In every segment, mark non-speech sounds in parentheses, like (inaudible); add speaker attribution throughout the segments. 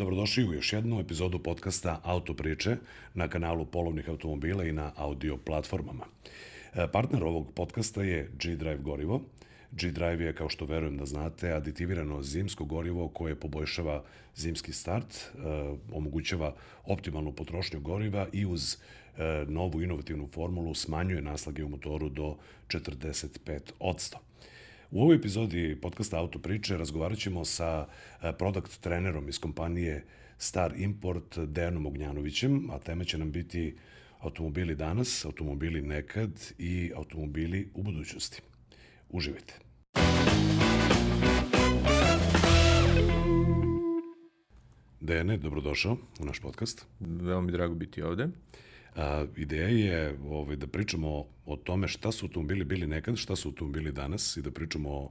Speaker 1: Dobrodošli u još jednu epizodu podcasta Auto priče na kanalu Polovnih automobila i na audio platformama. E, partner ovog podcasta je G-Drive gorivo. G-Drive je, kao što verujem da znate, aditivirano zimsko gorivo koje poboljšava zimski start, e, omogućava optimalnu potrošnju goriva i uz e, novu inovativnu formulu smanjuje naslage u motoru do 45 odsto. U ovoj epizodi podcasta Auto priče razgovarat ćemo sa e, product trenerom iz kompanije Star Import Dejanom Ognjanovićem, a tema će nam biti automobili danas, automobili nekad i automobili u budućnosti. Uživajte! Dejane, dobrodošao u naš podcast.
Speaker 2: Veoma mi drago biti ovde.
Speaker 1: A, ideja je ovaj, da pričamo o tome šta su automobili bili nekad, šta su automobili danas i da pričamo o,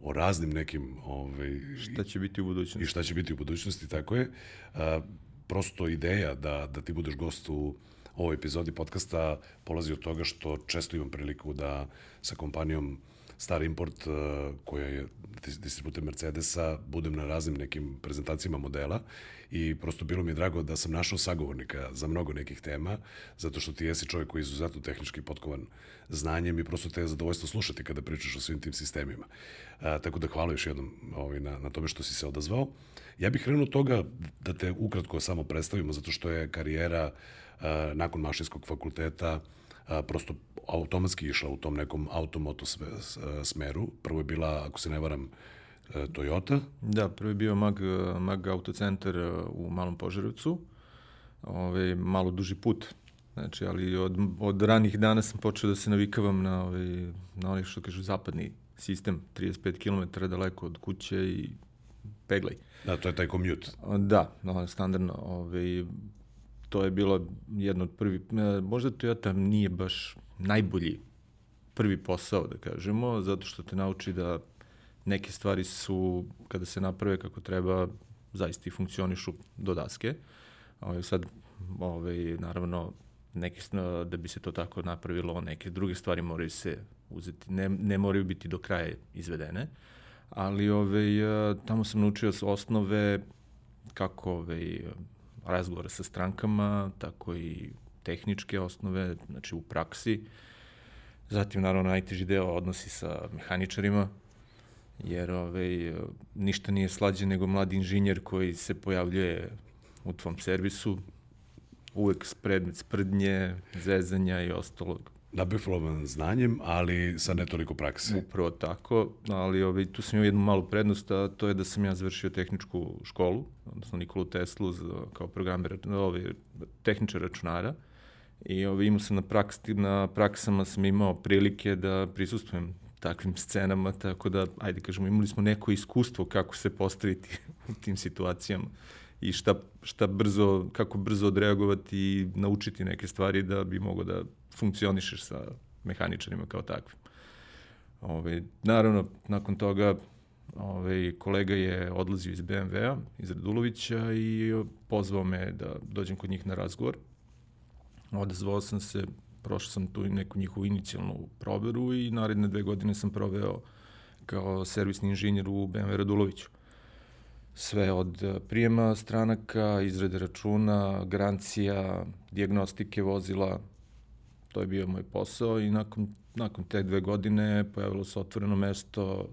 Speaker 1: o raznim nekim... Ovaj,
Speaker 2: šta će biti u budućnosti.
Speaker 1: I šta će biti u budućnosti, tako je. A, prosto ideja da, da ti budeš gost u ovoj epizodi podcasta polazi od toga što često imam priliku da sa kompanijom Star Import, uh, koja je distributer Mercedesa, budem na raznim nekim prezentacijama modela i prosto bilo mi je drago da sam našao sagovornika za mnogo nekih tema, zato što ti jesi čovjek koji je izuzetno tehnički potkovan znanjem i prosto te je zadovoljstvo slušati kada pričaš o svim tim sistemima. A, tako da hvala još jednom ovaj, na, na tome što si se odazvao. Ja bih krenuo toga da te ukratko samo predstavimo, zato što je karijera a, nakon mašinskog fakulteta a, prosto automatski išla u tom nekom automoto smeru. Prvo je bila, ako se ne varam, e, Toyota.
Speaker 2: Da, prvi je bio Mag, Mag Autocentar e, u Malom Požarevcu. Ove, malo duži put. Znači, ali od, od ranih dana sam počeo da se navikavam na, ovaj, na onih što kažu zapadni sistem, 35 km daleko od kuće i peglaj.
Speaker 1: Da, to je taj commute.
Speaker 2: Da, no, standardno. Ove, ovaj, to je bilo jedno od prvi, e, možda Toyota nije baš najbolji prvi posao, da kažemo, zato što te nauči da neke stvari su, kada se naprave kako treba, zaista i funkcionišu do daske. Ove, ovaj, sad, ove, ovaj, naravno, neke, da bi se to tako napravilo, neke druge stvari moraju se uzeti, ne, ne moraju biti do kraja izvedene, ali ove, ovaj, tamo sam naučio osnove kako ove, razgovora sa strankama, tako i tehničke osnove, znači u praksi. Zatim, naravno, najteži deo odnosi sa mehaničarima, jer ovaj, ništa nije slađe nego mladi inženjer koji se pojavljuje u tvom servisu, uvek predmet sprdnje, zezanja i ostalog
Speaker 1: nabiflovan znanjem, ali sa netoliko prakse.
Speaker 2: Upravo tako, ali ovaj, tu sam imao jednu malu prednost, a to je da sam ja završio tehničku školu, odnosno Nikolu Teslu za, kao programer, ovaj, tehničar računara. I ovaj, imao sam na, praks, na praksama sam imao prilike da prisustujem takvim scenama, tako da, ajde kažemo, imali smo neko iskustvo kako se postaviti (laughs) u tim situacijama i šta, šta brzo, kako brzo odreagovati i naučiti neke stvari da bi mogo da funkcionišeš sa mehaničarima kao takvim. Ove, naravno, nakon toga ove, kolega je odlazio iz BMW-a, iz Radulovića i pozvao me da dođem kod njih na razgovor. Odazvao sam se, prošao sam tu neku njihovu inicijalnu proveru i naredne dve godine sam proveo kao servisni inženjer u BMW Raduloviću sve od prijema stranaka, izrade računa, garancija, diagnostike vozila, to je bio moj posao i nakon, nakon te dve godine pojavilo se otvoreno mesto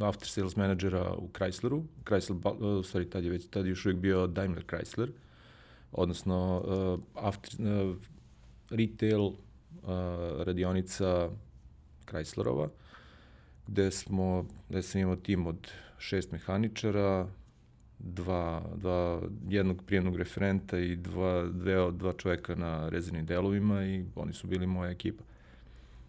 Speaker 2: after sales menadžera u Chrysleru. Chrysler, e, stvari tad je već, tad je još uvijek bio Daimler Chrysler, odnosno uh, after, uh, retail uh, radionica Chryslerova, gde smo, gde sam imao tim od šest mehaničara, dva, dva, jednog prijemnog referenta i dva, dve, dva čoveka na rezervnim delovima i oni su bili moja ekipa.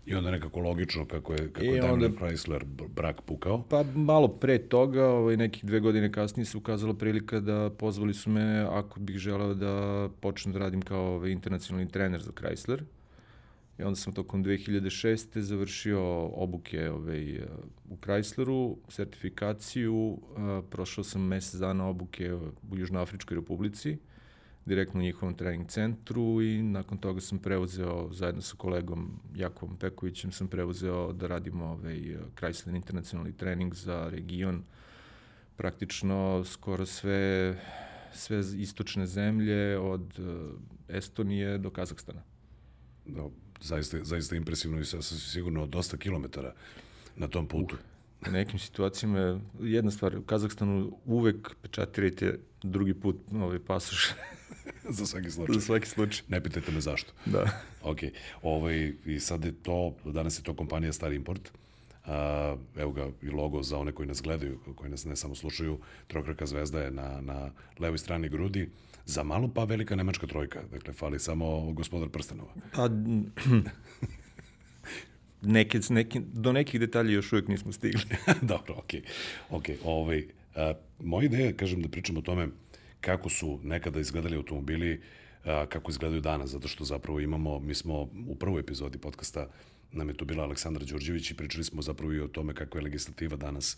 Speaker 1: I onda nekako logično kako je, kako I je Daimler onda, Chrysler brak pukao?
Speaker 2: Pa malo pre toga, ovaj, nekih dve godine kasnije se ukazala prilika da pozvali su me ako bih želeo da počnem da radim kao ovaj, internacionalni trener za Chrysler. I onda sam tokom 2006. završio obuke ovaj, u Chrysleru, sertifikaciju, prošao sam mesec dana obuke u Južnoafričkoj republici, direktno u njihovom trening centru i nakon toga sam preuzeo, zajedno sa kolegom Jakovom Pekovićem, sam preuzeo da radimo ovaj, Chrysler internacionalni trening za region, praktično skoro sve sve istočne zemlje od Estonije do Kazahstana.
Speaker 1: Da, zaista, zaista impresivno i sasvim sigurno dosta kilometara na tom putu. Uh,
Speaker 2: u nekim situacijama jedna stvar, u Kazahstanu uvek pečatirajte drugi put ovaj pasoš. (laughs)
Speaker 1: za svaki slučaj.
Speaker 2: Za svaki slučaj.
Speaker 1: Ne pitajte me zašto.
Speaker 2: Da. (laughs)
Speaker 1: ok. Ovaj, I sad je to, danas je to kompanija Star Import. Uh, evo ga i logo za one koji nas gledaju, koji nas ne samo slušaju, trokraka zvezda je na, na levoj strani grudi. Za malo pa velika nemačka trojka. Dakle, fali samo gospodar prstenova.
Speaker 2: Pa, (clears throat) neke, neke, do nekih detalja još uvijek nismo stigli. (laughs)
Speaker 1: Dobro, okej. Okay. okay. Ovaj, a, moja ideja kažem, da pričam o tome kako su nekada izgledali automobili, a, kako izgledaju danas, zato što zapravo imamo, mi smo u prvoj epizodi podcasta nam je to bila Aleksandra Đorđević i pričali smo zapravo i o tome kako je legislativa danas,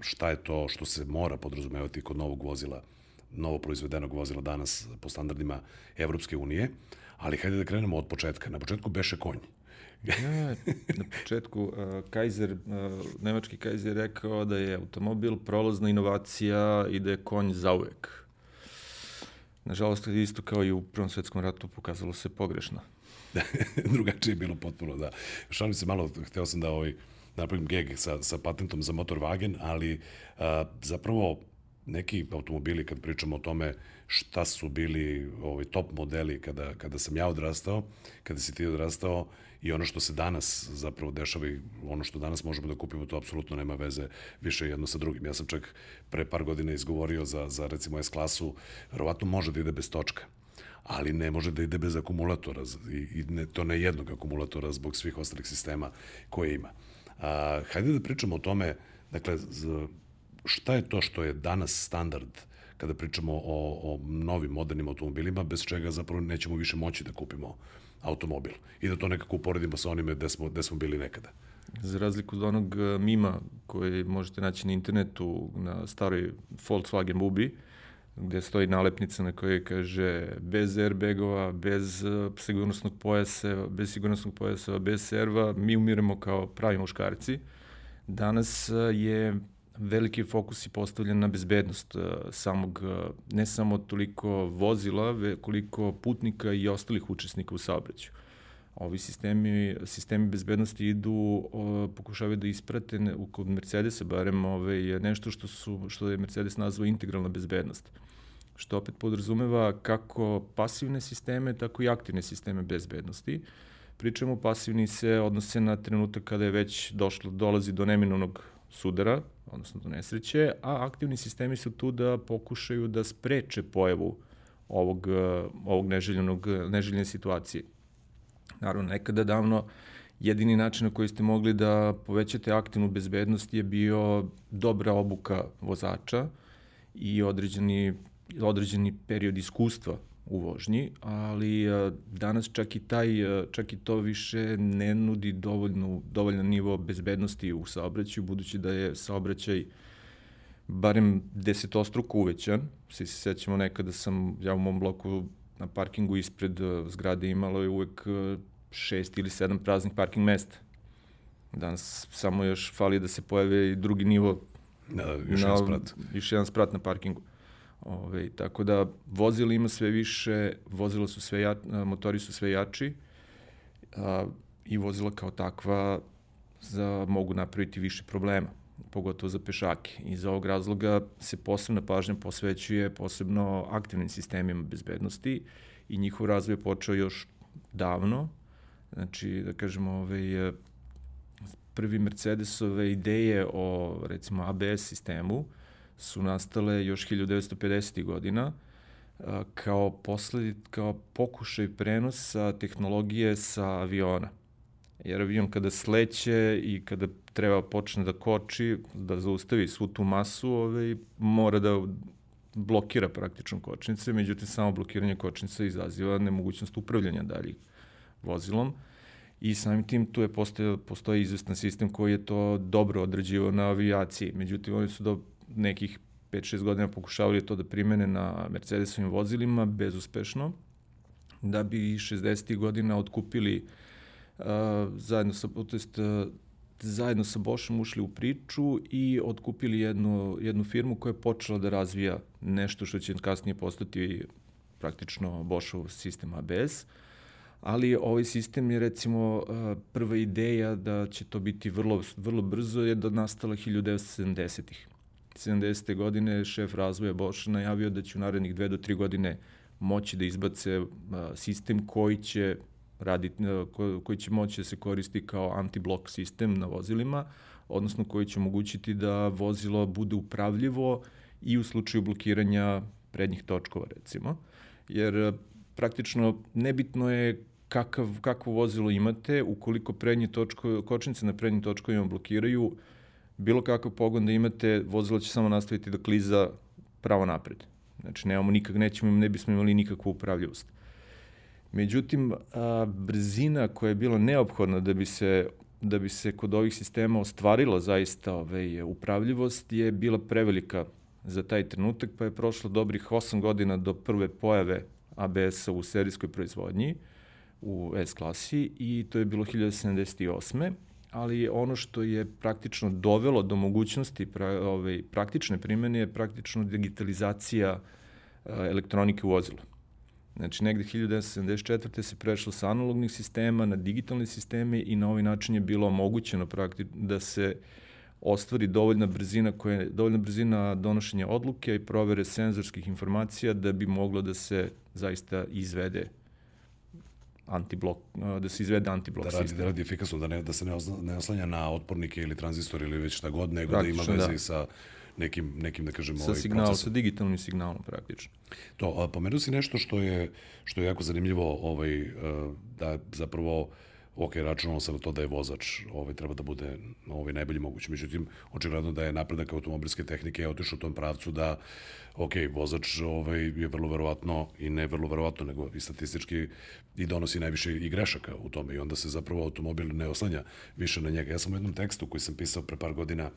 Speaker 1: šta je to što se mora podrazumevati kod novog vozila, novo proizvedenog vozila danas po standardima Evropske unije, ali hajde da krenemo od početka. Na početku beše konj. (laughs)
Speaker 2: Ne, na početku uh, Kaiser, uh, nemački Kaiser rekao da je automobil prolazna inovacija i da je konj zauvek. Nažalost, isto kao i u Prvom svetskom ratu pokazalo se pogrešno. (laughs)
Speaker 1: Drugačije je bilo potpuno, da. Šalim se malo, hteo sam da ovaj, napravim geg sa, sa patentom za motor Wagen, ali a, zapravo neki automobili, kad pričamo o tome šta su bili ovaj, top modeli kada, kada sam ja odrastao, kada si ti odrastao, i ono što se danas zapravo dešava i ono što danas možemo da kupimo, to apsolutno nema veze više jedno sa drugim. Ja sam čak pre par godina izgovorio za, za recimo S-klasu, verovatno može da ide bez točka ali ne može da ide bez akumulatora i, i ne, to ne jednog akumulatora zbog svih ostalih sistema koje ima. A, hajde da pričamo o tome, dakle, šta je to što je danas standard kada pričamo o, o novim modernim automobilima, bez čega zapravo nećemo više moći da kupimo automobil i da to nekako uporedimo sa onime gde smo, gde smo bili nekada.
Speaker 2: Za razliku od onog e, mima koji možete naći na internetu na staroj Volkswagen Bubi, gde stoji nalepnica na kojoj kaže bez airbagova, bez e, sigurnosnog pojasa, bez sigurnosnog pojasa, bez serva, mi umiremo kao pravi muškarci. Danas e, je veliki fokus je postavljen na bezbednost uh, samog, uh, ne samo toliko vozila, koliko putnika i ostalih učesnika u saobraćaju. Ovi sistemi, sistemi bezbednosti idu, pokušavaju da isprate kod Mercedesa, barem ovaj, nešto što, su, što je Mercedes nazvao integralna bezbednost što opet podrazumeva kako pasivne sisteme, tako i aktivne sisteme bezbednosti. Pričamo pasivni se odnose na trenutak kada je već došlo, dolazi do neminovnog sudara, odnosno do nesreće, a aktivni sistemi su tu da pokušaju da spreče pojavu ovog, ovog neželjenog, neželjene situacije. Naravno, nekada davno jedini način na koji ste mogli da povećate aktivnu bezbednost je bio dobra obuka vozača i određeni, određeni period iskustva u vožnji, ali danas čak i taj, čak i to više ne nudi dovoljnu, dovoljan nivo bezbednosti u saobraćaju, budući da je saobraćaj barem desetostruko uvećan. Se sećamo nekada sam, ja u mom bloku na parkingu ispred zgrade imalo je uvek šest ili sedam praznih parking mesta. Danas samo još fali da se pojave i drugi nivo
Speaker 1: Da, još na, jedan sprat.
Speaker 2: Još jedan sprat na parkingu. Ove, tako da vozila ima sve više, vozila su sve ja, motori su sve jači a, i vozila kao takva za, mogu napraviti više problema, pogotovo za pešake. Iz ovog razloga se posebna pažnja posvećuje posebno aktivnim sistemima bezbednosti i njihov razvoj je počeo još davno. Znači, da kažemo, ovaj, prvi Mercedesove ideje o, recimo, ABS sistemu, su nastale još 1950. godina kao posledi, kao pokušaj prenosa tehnologije sa aviona. Jer avion kada sleće i kada treba počne da koči, da zaustavi svu tu masu, ovaj, mora da blokira praktično kočnice, međutim samo blokiranje kočnica izaziva nemogućnost upravljanja daljih vozilom i samim tim tu je postoje, postoji izvestan sistem koji je to dobro odrađivao na avijaciji. Međutim, oni su do nekih 5-6 godina pokušavali to da primene na Mercedesovim vozilima bezuspešno, da bi 60. godina otkupili uh, zajedno sa, to jest, uh, zajedno sa Boschom ušli u priču i otkupili jednu, jednu firmu koja je počela da razvija nešto što će kasnije postati praktično Boschov sistem ABS. Ali ovaj sistem je recimo prva ideja da će to biti vrlo, vrlo brzo je da nastala 1970-ih. 70. godine šef razvoja Bosch najavio da će u narednih dve do tri godine moći da izbace sistem koji će raditi, koji će moći da se koristi kao anti-block sistem na vozilima, odnosno koji će omogućiti da vozilo bude upravljivo i u slučaju blokiranja prednjih točkova recimo. Jer praktično nebitno je kakav, kakvo vozilo imate, ukoliko prednje točko, kočnice na prednjim točkovima blokiraju, bilo kakav pogon da imate, vozilo će samo nastaviti da kliza pravo napred. Znači, nemamo nikak, nećemo, ne bismo imali nikakvu upravljivost. Međutim, a, brzina koja je bila neophodna da bi se da bi se kod ovih sistema ostvarila zaista ovaj, upravljivost je bila prevelika za taj trenutak, pa je prošlo dobrih 8 godina do prve pojave ABS-a u serijskoj proizvodnji u S klasi i to je bilo 1078 ali ono što je praktično dovelo do mogućnosti pra, ovaj, praktične primene je praktično digitalizacija elektronike u vozilu. Znači, negde 1974. se prešlo sa analognih sistema na digitalne sisteme i na ovaj način je bilo omogućeno praktično da se ostvari dovoljna brzina koja je dovoljna brzina donošenja odluke i provere senzorskih informacija da bi moglo da se zaista izvede antiblok, da se izvede antiblok
Speaker 1: da
Speaker 2: radi, sistem.
Speaker 1: Da radi efikasno, da, ne, da se ne, ne oslanja na otpornike ili tranzistor ili već šta god, nego Praktično, da ima veze da. sa nekim, nekim da kažemo,
Speaker 2: sa ovaj signalom, procesom. sa digitalnim signalom praktično.
Speaker 1: To, a, pomenuo si nešto što je, što je jako zanimljivo, ovaj, da zapravo ok, računalo sam na to da je vozač ovaj, treba da bude ovaj, najbolji mogući. Međutim, očigledno da je napredak automobilske tehnike otišao u tom pravcu da, ok, vozač ovaj, je vrlo verovatno i ne vrlo verovatno, nego i statistički i donosi najviše i grešaka u tome i onda se zapravo automobil ne oslanja više na njega. Ja sam u jednom tekstu koji sam pisao pre par godina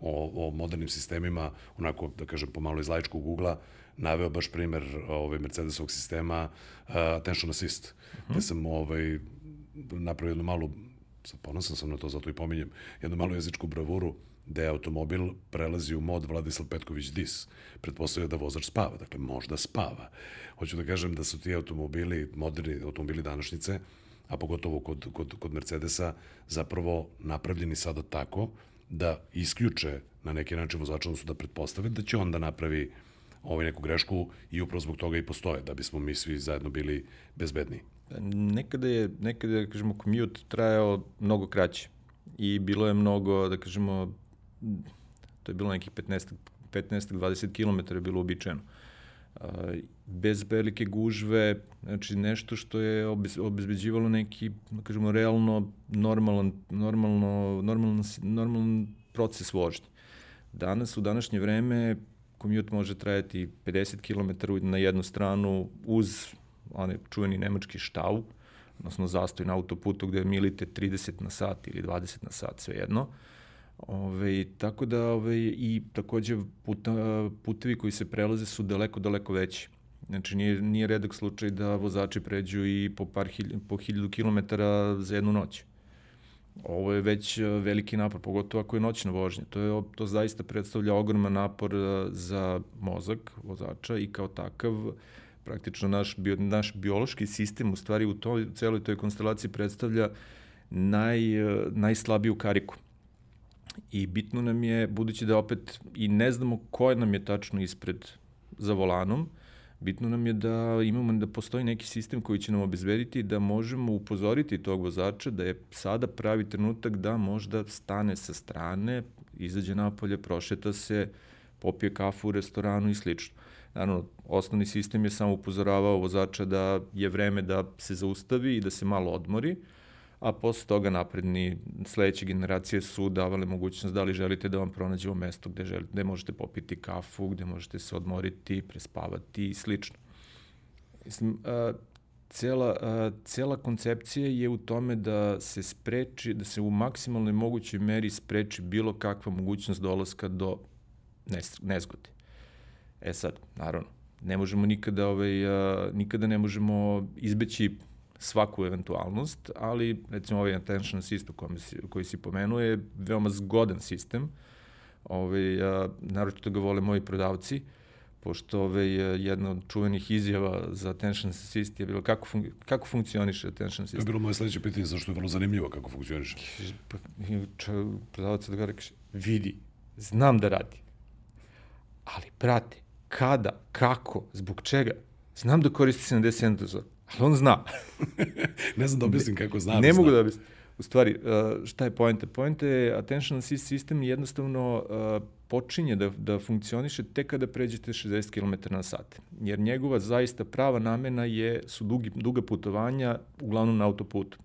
Speaker 1: o, o modernim sistemima, onako, da kažem, pomalo iz laičkog ugla, naveo baš primer ovaj, Mercedesovog sistema uh, Attention Assist, uh -huh. gde sam ovaj, napravio jednu malu, ponosan sam na to, zato i pominjem, jednu malu jezičku bravuru, gde automobil prelazi u mod Vladislav Petković Dis. Pretpostavlja da vozač spava, dakle možda spava. Hoću da kažem da su ti automobili, moderni automobili današnjice, a pogotovo kod, kod, kod Mercedesa, zapravo napravljeni sada tako da isključe na neki način vozača, odnosno da pretpostave da će on da napravi ovaj neku grešku i upravo zbog toga i postoje, da bismo mi svi zajedno bili bezbedniji.
Speaker 2: Nekada je, nekada je, da kažemo, commute trajao mnogo kraće i bilo je mnogo, da kažemo, to je bilo nekih 15 15-20 km je bilo uobičajeno. Bez velike gužve, znači nešto što je obezbeđivalo neki, da kažemo, realno normalan, normalno, normalan, normalan proces vožnje. Danas, u današnje vreme, komjut može trajati 50 km na jednu stranu uz onaj čuveni nemački štau, odnosno zastoj na autoputu gde milite 30 na sat ili 20 na sat, svejedno. Ove, tako da ove, i takođe puta, putevi koji se prelaze su daleko, daleko veći. Znači nije, nije redak slučaj da vozači pređu i po, par hilj, po hiljadu kilometara za jednu noć. Ovo je već veliki napor, pogotovo ako je noćna vožnja. To, je, to zaista predstavlja ogroman napor za mozak vozača i kao takav praktično naš, bio, naš biološki sistem u stvari u toj, celoj toj konstelaciji predstavlja naj, najslabiju kariku. I bitno nam je, budući da opet i ne znamo ko nam je tačno ispred za volanom, bitno nam je da imamo da postoji neki sistem koji će nam obezbediti da možemo upozoriti tog vozača da je sada pravi trenutak da možda stane sa strane, izađe napolje, prošeta se, popije kafu u restoranu i slično. Naravno, osnovni sistem je samo upozoravao vozača da je vreme da se zaustavi i da se malo odmori, a posle toga napredni sledeće generacije su davale mogućnost da li želite da vam pronađemo mesto gde, želite, gde možete popiti kafu, gde možete se odmoriti, prespavati i slično. Mislim, a, cela, a, cela koncepcija je u tome da se spreči, da se u maksimalnoj mogućoj meri spreči bilo kakva mogućnost dolaska do nezgode. E sad, naravno, ne možemo nikada, ovaj, a, nikada ne možemo izbeći svaku eventualnost, ali recimo ovaj attention assist koji si, koji si pomenuo je veoma zgodan sistem. Ovaj, a, naročito ga vole moji prodavci, pošto ovaj, jedna od čuvenih izjava za attention assist je bilo kako, fun kako funkcioniše attention assist.
Speaker 1: To je bilo moje sledeće pitanje, zašto je vrlo zanimljivo kako funkcioniše.
Speaker 2: Prodavac da ga rekaš, vidi, znam da radi, ali prate, kada, kako, zbog čega, znam da koristi 71 dozor, ali on zna. (laughs)
Speaker 1: ne znam da objasnim kako znam.
Speaker 2: Ne mogu da objasnim. U stvari, uh, šta je poenta? Poenta je attention assist sistem jednostavno uh, počinje da, da funkcioniše tek kada pređete 60 km na sat. Jer njegova zaista prava namena je, su dugi, duga putovanja, uglavnom na autoputu.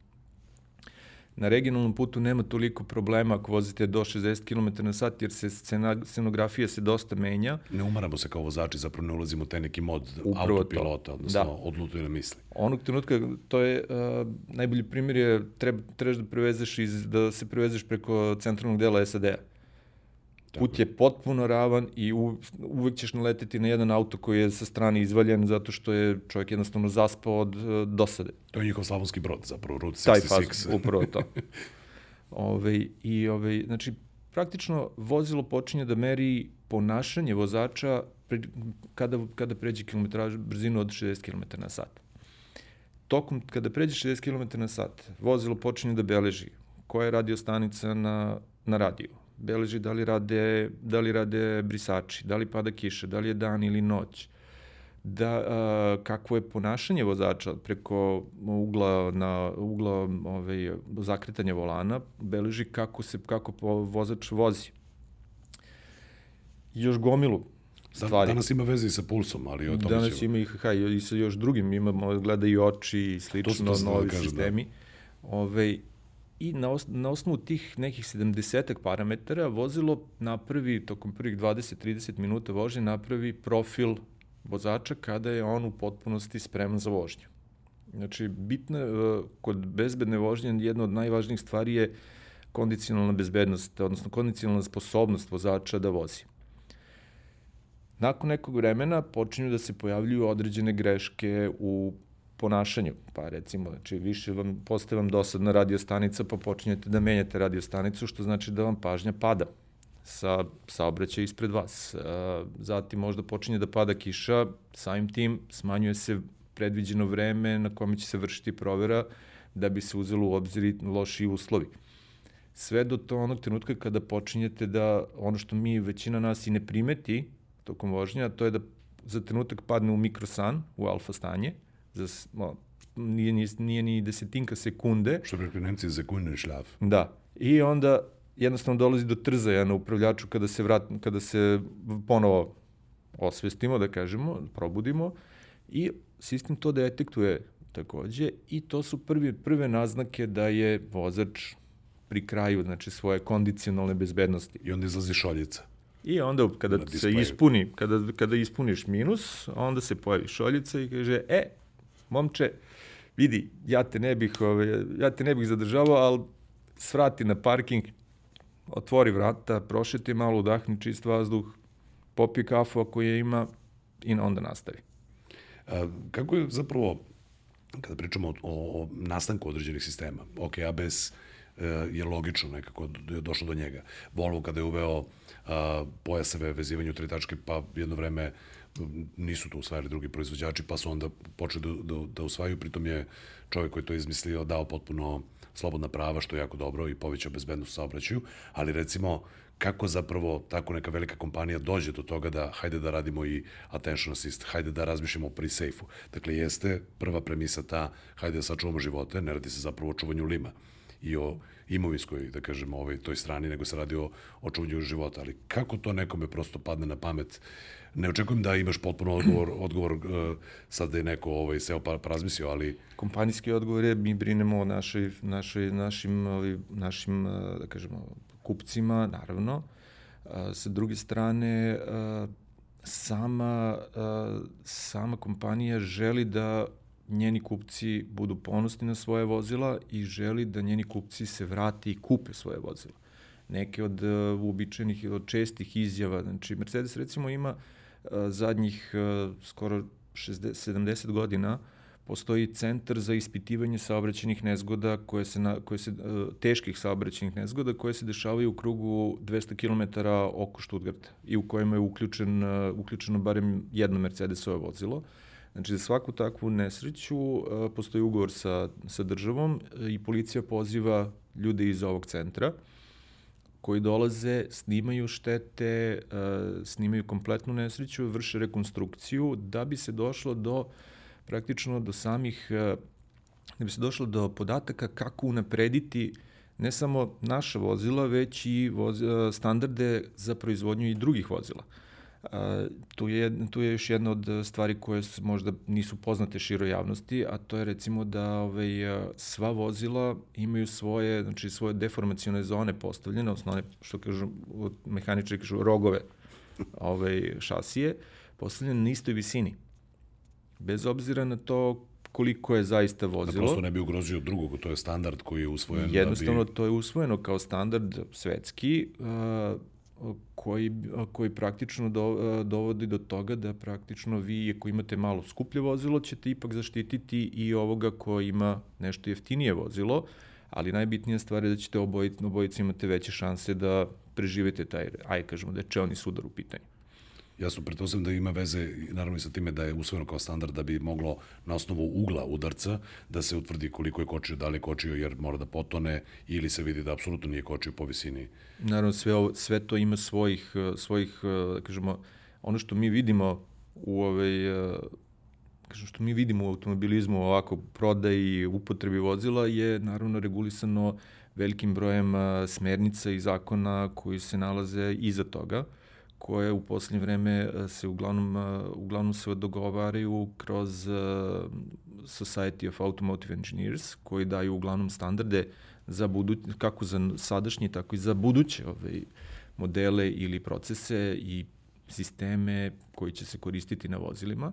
Speaker 2: Na regionalnom putu nema toliko problema ako vozite do 60 km na sat, jer se scena, scenografija se dosta menja.
Speaker 1: Ne umaramo se kao vozači, zapravo ne ulazimo u taj neki mod Upravo autopilota, to. odnosno da. odlutuje na misli.
Speaker 2: Onog trenutka, to je, uh, najbolji primjer je, treba, trebaš da prevezeš iz, da se prevezeš preko centralnog dela SAD-a Put je potpuno ravan i u, uvek ćeš naleteti na jedan auto koji je sa strane izvaljen zato što je čovjek jednostavno zaspao od uh, dosade.
Speaker 1: To je njihov slavonski brod, zapravo, Route 66.
Speaker 2: Taj faz, upravo to. (laughs) ove, I, ove, znači, praktično vozilo počinje da meri ponašanje vozača pre, kada, kada pređe kilometraž, brzinu od 60 km na sat. Tokom, kada pređe 60 km na sat, vozilo počinje da beleži koja je radio stanica na, na radiju, beleži da li rade, da li rade brisači, da li pada kiša, da li je dan ili noć, da, a, kakvo je ponašanje vozača preko ugla na ugla ovaj, zakretanja volana, beleži kako se kako vozač vozi. još gomilu stvari.
Speaker 1: Danas ima veze i sa pulsom, ali o tome
Speaker 2: Danas ćemo... ima i, ha, i sa još drugim, imamo, gleda i oči i slično, to, to novi da kažem, sistemi. Da. Ove, ovaj, i na, os, na osnovu tih nekih 70 parametara vozilo napravi, tokom prvih 20-30 minuta vožnje, napravi profil vozača kada je on u potpunosti spreman za vožnju. Znači, bitno je, kod bezbedne vožnje jedna od najvažnijih stvari je kondicionalna bezbednost, odnosno kondicionalna sposobnost vozača da vozi. Nakon nekog vremena počinju da se pojavljuju određene greške u ponašanju. Pa recimo, znači više vam, postaje vam dosadna radiostanica, pa počinjete da menjate radiostanicu, što znači da vam pažnja pada sa saobraćaja ispred vas. Zatim možda počinje da pada kiša, samim tim smanjuje se predviđeno vreme na kome će se vršiti provera da bi se uzelo u obzir loši uslovi. Sve do to onog trenutka kada počinjete da ono što mi većina nas i ne primeti tokom vožnja, to je da za trenutak padne u mikrosan, u alfa stanje, za, no, nije, nije, nije ni desetinka sekunde.
Speaker 1: Što bi rekli Nemci, sekunden šlaf.
Speaker 2: Da. I onda jednostavno dolazi do trzaja na upravljaču kada se, vrat, kada se ponovo osvestimo, da kažemo, probudimo i sistem to detektuje takođe i to su prvi, prve naznake da je vozač pri kraju znači svoje kondicionalne bezbednosti.
Speaker 1: I onda izlazi šoljica.
Speaker 2: I onda kada se ispuni, kada, kada ispuniš minus, onda se pojavi šoljica i kaže, e, momče, vidi, ja te ne bih, ove, ja te ne bih zadržavao, ali svrati na parking, otvori vrata, prošeti malo, udahni čist vazduh, popi kafu ako je ima i onda nastavi.
Speaker 1: A, kako je zapravo, kada pričamo o, o nastanku određenih sistema, ok, ABS e, je logično nekako je došlo do njega. Volvo kada je uveo a, pojaseve vezivanje u tri tačke, pa jedno vreme nisu to usvajali drugi proizvođači, pa su onda počeli da, da, da usvajaju, pritom je čovjek koji to izmislio dao potpuno slobodna prava, što je jako dobro i povećao bezbednost saobraćaju, ali recimo kako zapravo tako neka velika kompanija dođe do toga da hajde da radimo i attention assist, hajde da razmišljamo o pre-safe-u. Dakle, jeste prva premisa ta, hajde da sačuvamo živote, ne radi se zapravo o čuvanju lima. I o imovinskoj, da kažemo, ovoj, toj strani, nego se radi o, o čuvanju života. Ali kako to nekome prosto padne na pamet ne očekujem da imaš potpuno odgovor, (clears throat) odgovor uh, sad da je neko ovaj, seo pa, razmislio, ali...
Speaker 2: Kompanijski odgovor je mi brinemo o našoj, našoj, našim, ovaj, našim, uh, da kažemo, kupcima, naravno. Uh, sa druge strane, uh, sama, uh, sama kompanija želi da njeni kupci budu ponosni na svoje vozila i želi da njeni kupci se vrati i kupe svoje vozila. Neke od uh, uobičajenih, od čestih izjava, znači Mercedes recimo ima uh, zadnjih skoro 60, 70 godina postoji centar za ispitivanje saobraćenih nezgoda, koje se, na, koje se, teških saobraćenih nezgoda, koje se dešavaju u krugu 200 km oko Štutgarta i u kojima je uključen, uključeno barem jedno Mercedesove vozilo. Znači, za svaku takvu nesreću postoji ugovor sa, sa državom i policija poziva ljude iz ovog centra koji dolaze, snimaju štete, snimaju kompletnu nesreću, vrše rekonstrukciju da bi se došlo do praktično do samih, da bi se došlo do podataka kako unaprediti ne samo naša vozila, već i voz, standarde za proizvodnju i drugih vozila. A, tu, je, tu je još jedna od stvari koje možda nisu poznate široj javnosti, a to je recimo da ovaj, sva vozila imaju svoje, znači svoje deformacione zone postavljene, osnovne, što kažu mehaničari kažu, rogove ovaj, šasije, postavljene na istoj visini. Bez obzira na to koliko je zaista vozilo. Da
Speaker 1: prosto ne bi ugrozio drugog, to je standard koji je usvojen.
Speaker 2: Jednostavno, da bi... to je usvojeno kao standard svetski, uh, koji, koji praktično do, dovodi do toga da praktično vi, ako imate malo skuplje vozilo, ćete ipak zaštititi i ovoga ko ima nešto jeftinije vozilo, ali najbitnija stvar je da ćete obojici, obojici imate veće šanse da preživete taj, aj kažemo da je čelni sudar u pitanju.
Speaker 1: Ja sam pretpostavljam da ima veze naravno i sa time da je usvojeno kao standard da bi moglo na osnovu ugla udarca da se utvrdi koliko je kočio, da li je kočio jer mora da potone ili se vidi da apsolutno nije kočio po visini.
Speaker 2: Naravno sve, ovo, sve to ima svojih, svojih da kažemo, ono što mi vidimo u ovaj, kažem, što mi vidimo u automobilizmu ovako prodaji upotrebi vozila je naravno regulisano velikim brojem smernica i zakona koji se nalaze iza toga koje u poslednje vreme e, se uglavnom, e, uglavnom se dogovaraju kroz e, Society of Automotive Engineers, koji daju uglavnom standarde za budu, kako za sadašnje, tako i za buduće ovaj, modele ili procese i sisteme koji će se koristiti na vozilima.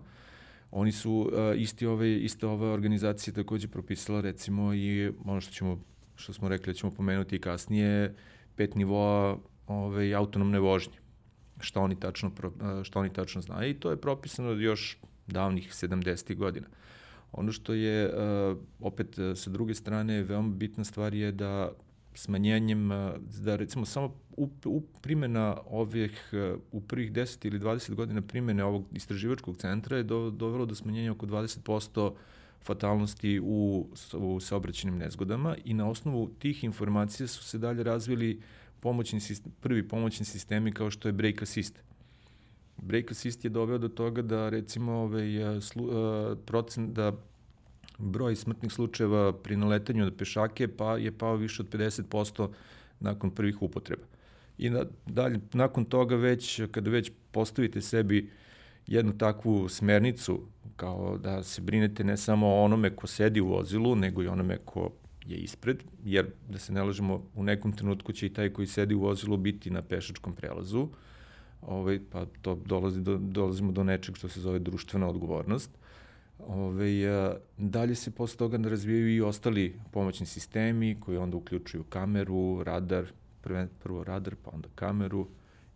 Speaker 2: Oni su isti ove, ista ova organizacija takođe propisala recimo i ono što ćemo što smo rekli da ćemo pomenuti i kasnije pet nivoa ove, autonomne vožnje šta oni tačno, šta oni tačno znaju i to je propisano od još davnih 70. godina. Ono što je, opet sa druge strane, veoma bitna stvar je da smanjenjem, da recimo samo u, u primjena ovih, u prvih 10 ili 20 godina primjene ovog istraživačkog centra je do, dovelo do smanjenja oko 20% fatalnosti u, u saobraćenim nezgodama i na osnovu tih informacija su se dalje razvili pomoćni sistem, prvi pomoćni sistemi kao što je brake assist. Brake assist je doveo do toga da recimo ovaj, slu, uh, procent, da broj smrtnih slučajeva pri naletanju na pešake pa je pao više od 50% nakon prvih upotreba. I na, dalje, nakon toga već, kada već postavite sebi jednu takvu smernicu, kao da se brinete ne samo o onome ko sedi u vozilu, nego i onome ko je ispred, jer da se ne lažemo, u nekom trenutku će i taj koji sedi u vozilu biti na pešačkom prelazu, ovaj, pa to dolazi do, dolazimo do nečeg što se zove društvena odgovornost. Ove, ovaj, a, dalje se posle toga razvijaju i ostali pomoćni sistemi koji onda uključuju kameru, radar, prve, prvo radar, pa onda kameru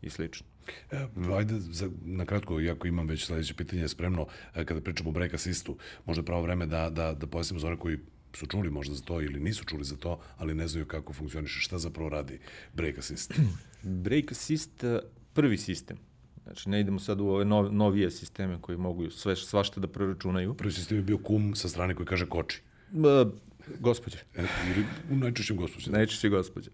Speaker 2: i slično.
Speaker 1: E, ajde, za, na kratko, iako imam već sledeće pitanje spremno, e, kada pričamo o break assistu, možda pravo vreme da, da, da pojasnimo one koji su čuli možda za to ili nisu čuli za to, ali ne znaju kako funkcioniše. Šta zapravo radi Brake Assist? (clears throat)
Speaker 2: Brake Assist, eh, prvi sistem. Znači, ne idemo sad u ove nov, novije sisteme koji mogu sve, svašta da preračunaju.
Speaker 1: Prvi sistem je bio kum sa strane koji kaže koči.
Speaker 2: Uh, gospođe.
Speaker 1: E, ili u najčešćem gospođe.
Speaker 2: Najčešće gospođe.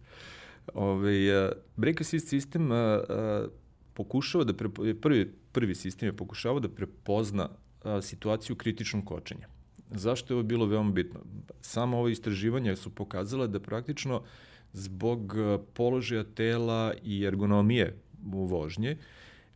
Speaker 2: Ove, uh, Brake Assist sistem uh, uh, pokušava da, pre, prvi, prvi sistem je pokušavao da prepozna uh, situaciju kritičnog kočenja. Zašto je ovo bilo veoma bitno? Samo ovo istraživanja su pokazala da praktično zbog e, položaja tela i ergonomije u vožnje,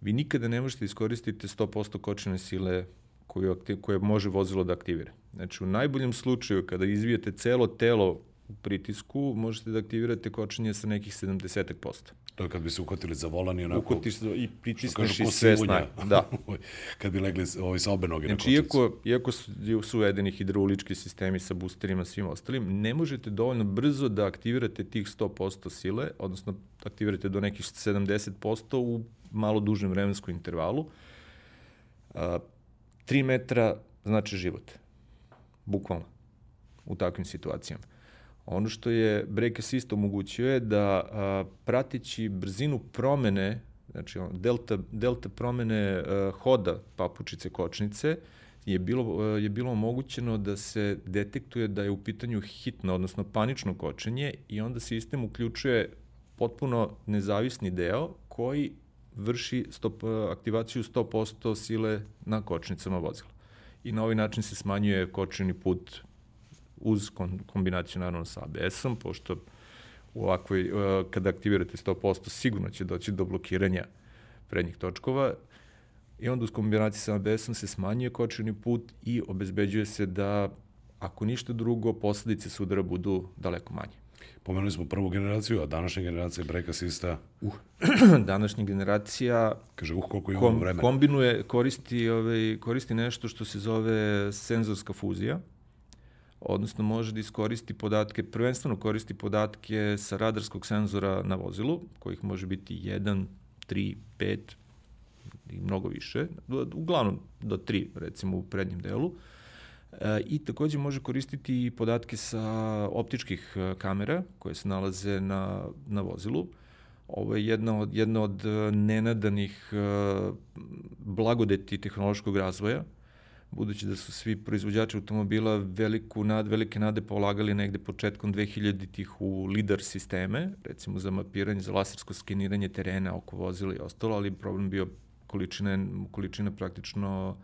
Speaker 2: vi nikada ne možete iskoristiti 100% kočene sile koju, koje može vozilo da aktivira. Znači, u najboljem slučaju, kada izvijete celo telo pritisku, možete da aktivirate kočenje sa nekih 70%.
Speaker 1: To je kad bi se uhvatili za volan i onako...
Speaker 2: Uhvatiš i pritisneš i sve snage. Da. (laughs)
Speaker 1: kad bi legli ovaj, sa obe noge
Speaker 2: znači, na kočicu. Iako, iako su, su uvedeni hidraulički sistemi sa boosterima svim ostalim, ne možete dovoljno brzo da aktivirate tih 100% sile, odnosno aktivirate do nekih 70% u malo dužem vremenskom intervalu. A, 3 metra znači život. bukvalno, u takvim situacijama. Ono što je brake assist omogućio je da a, pratići brzinu promene, znači delta, delta promene a, hoda papučice kočnice, je bilo, je bilo omogućeno da se detektuje da je u pitanju hitno, odnosno panično kočenje i onda sistem uključuje potpuno nezavisni deo koji vrši stop, aktivaciju 100% sile na kočnicama vozila. I na ovaj način se smanjuje kočeni put uz kombinaciju naravno sa ABS-om, pošto u ovakvoj, kada aktivirate 100% sigurno će doći do blokiranja prednjih točkova i onda uz kombinaciju sa ABS-om se smanjuje kočeni put i obezbeđuje se da ako ništa drugo, posledice sudara budu daleko manje.
Speaker 1: Pomenuli smo prvu generaciju, a današnja generacija brake assista?
Speaker 2: Uh, (clears throat) današnja generacija
Speaker 1: Kaže, uh, koliko imamo kom, vremena.
Speaker 2: Kombinuje, koristi, ovaj, koristi nešto što se zove senzorska fuzija, odnosno može da iskoristi podatke, prvenstveno koristi podatke sa radarskog senzora na vozilu, kojih može biti 1, 3, 5 i mnogo više, uglavnom do 3 recimo u prednjem delu. E, I takođe može koristiti podatke sa optičkih e, kamera koje se nalaze na, na vozilu. Ovo je jedna od, jedna od e, nenadanih blagodeti tehnološkog razvoja, budući da su svi proizvođači automobila veliku nad, velike nade polagali negde početkom 2000-ih u LIDAR sisteme, recimo za mapiranje, za lasersko skeniranje terena oko vozila i ostalo, ali problem bio količina, količina praktično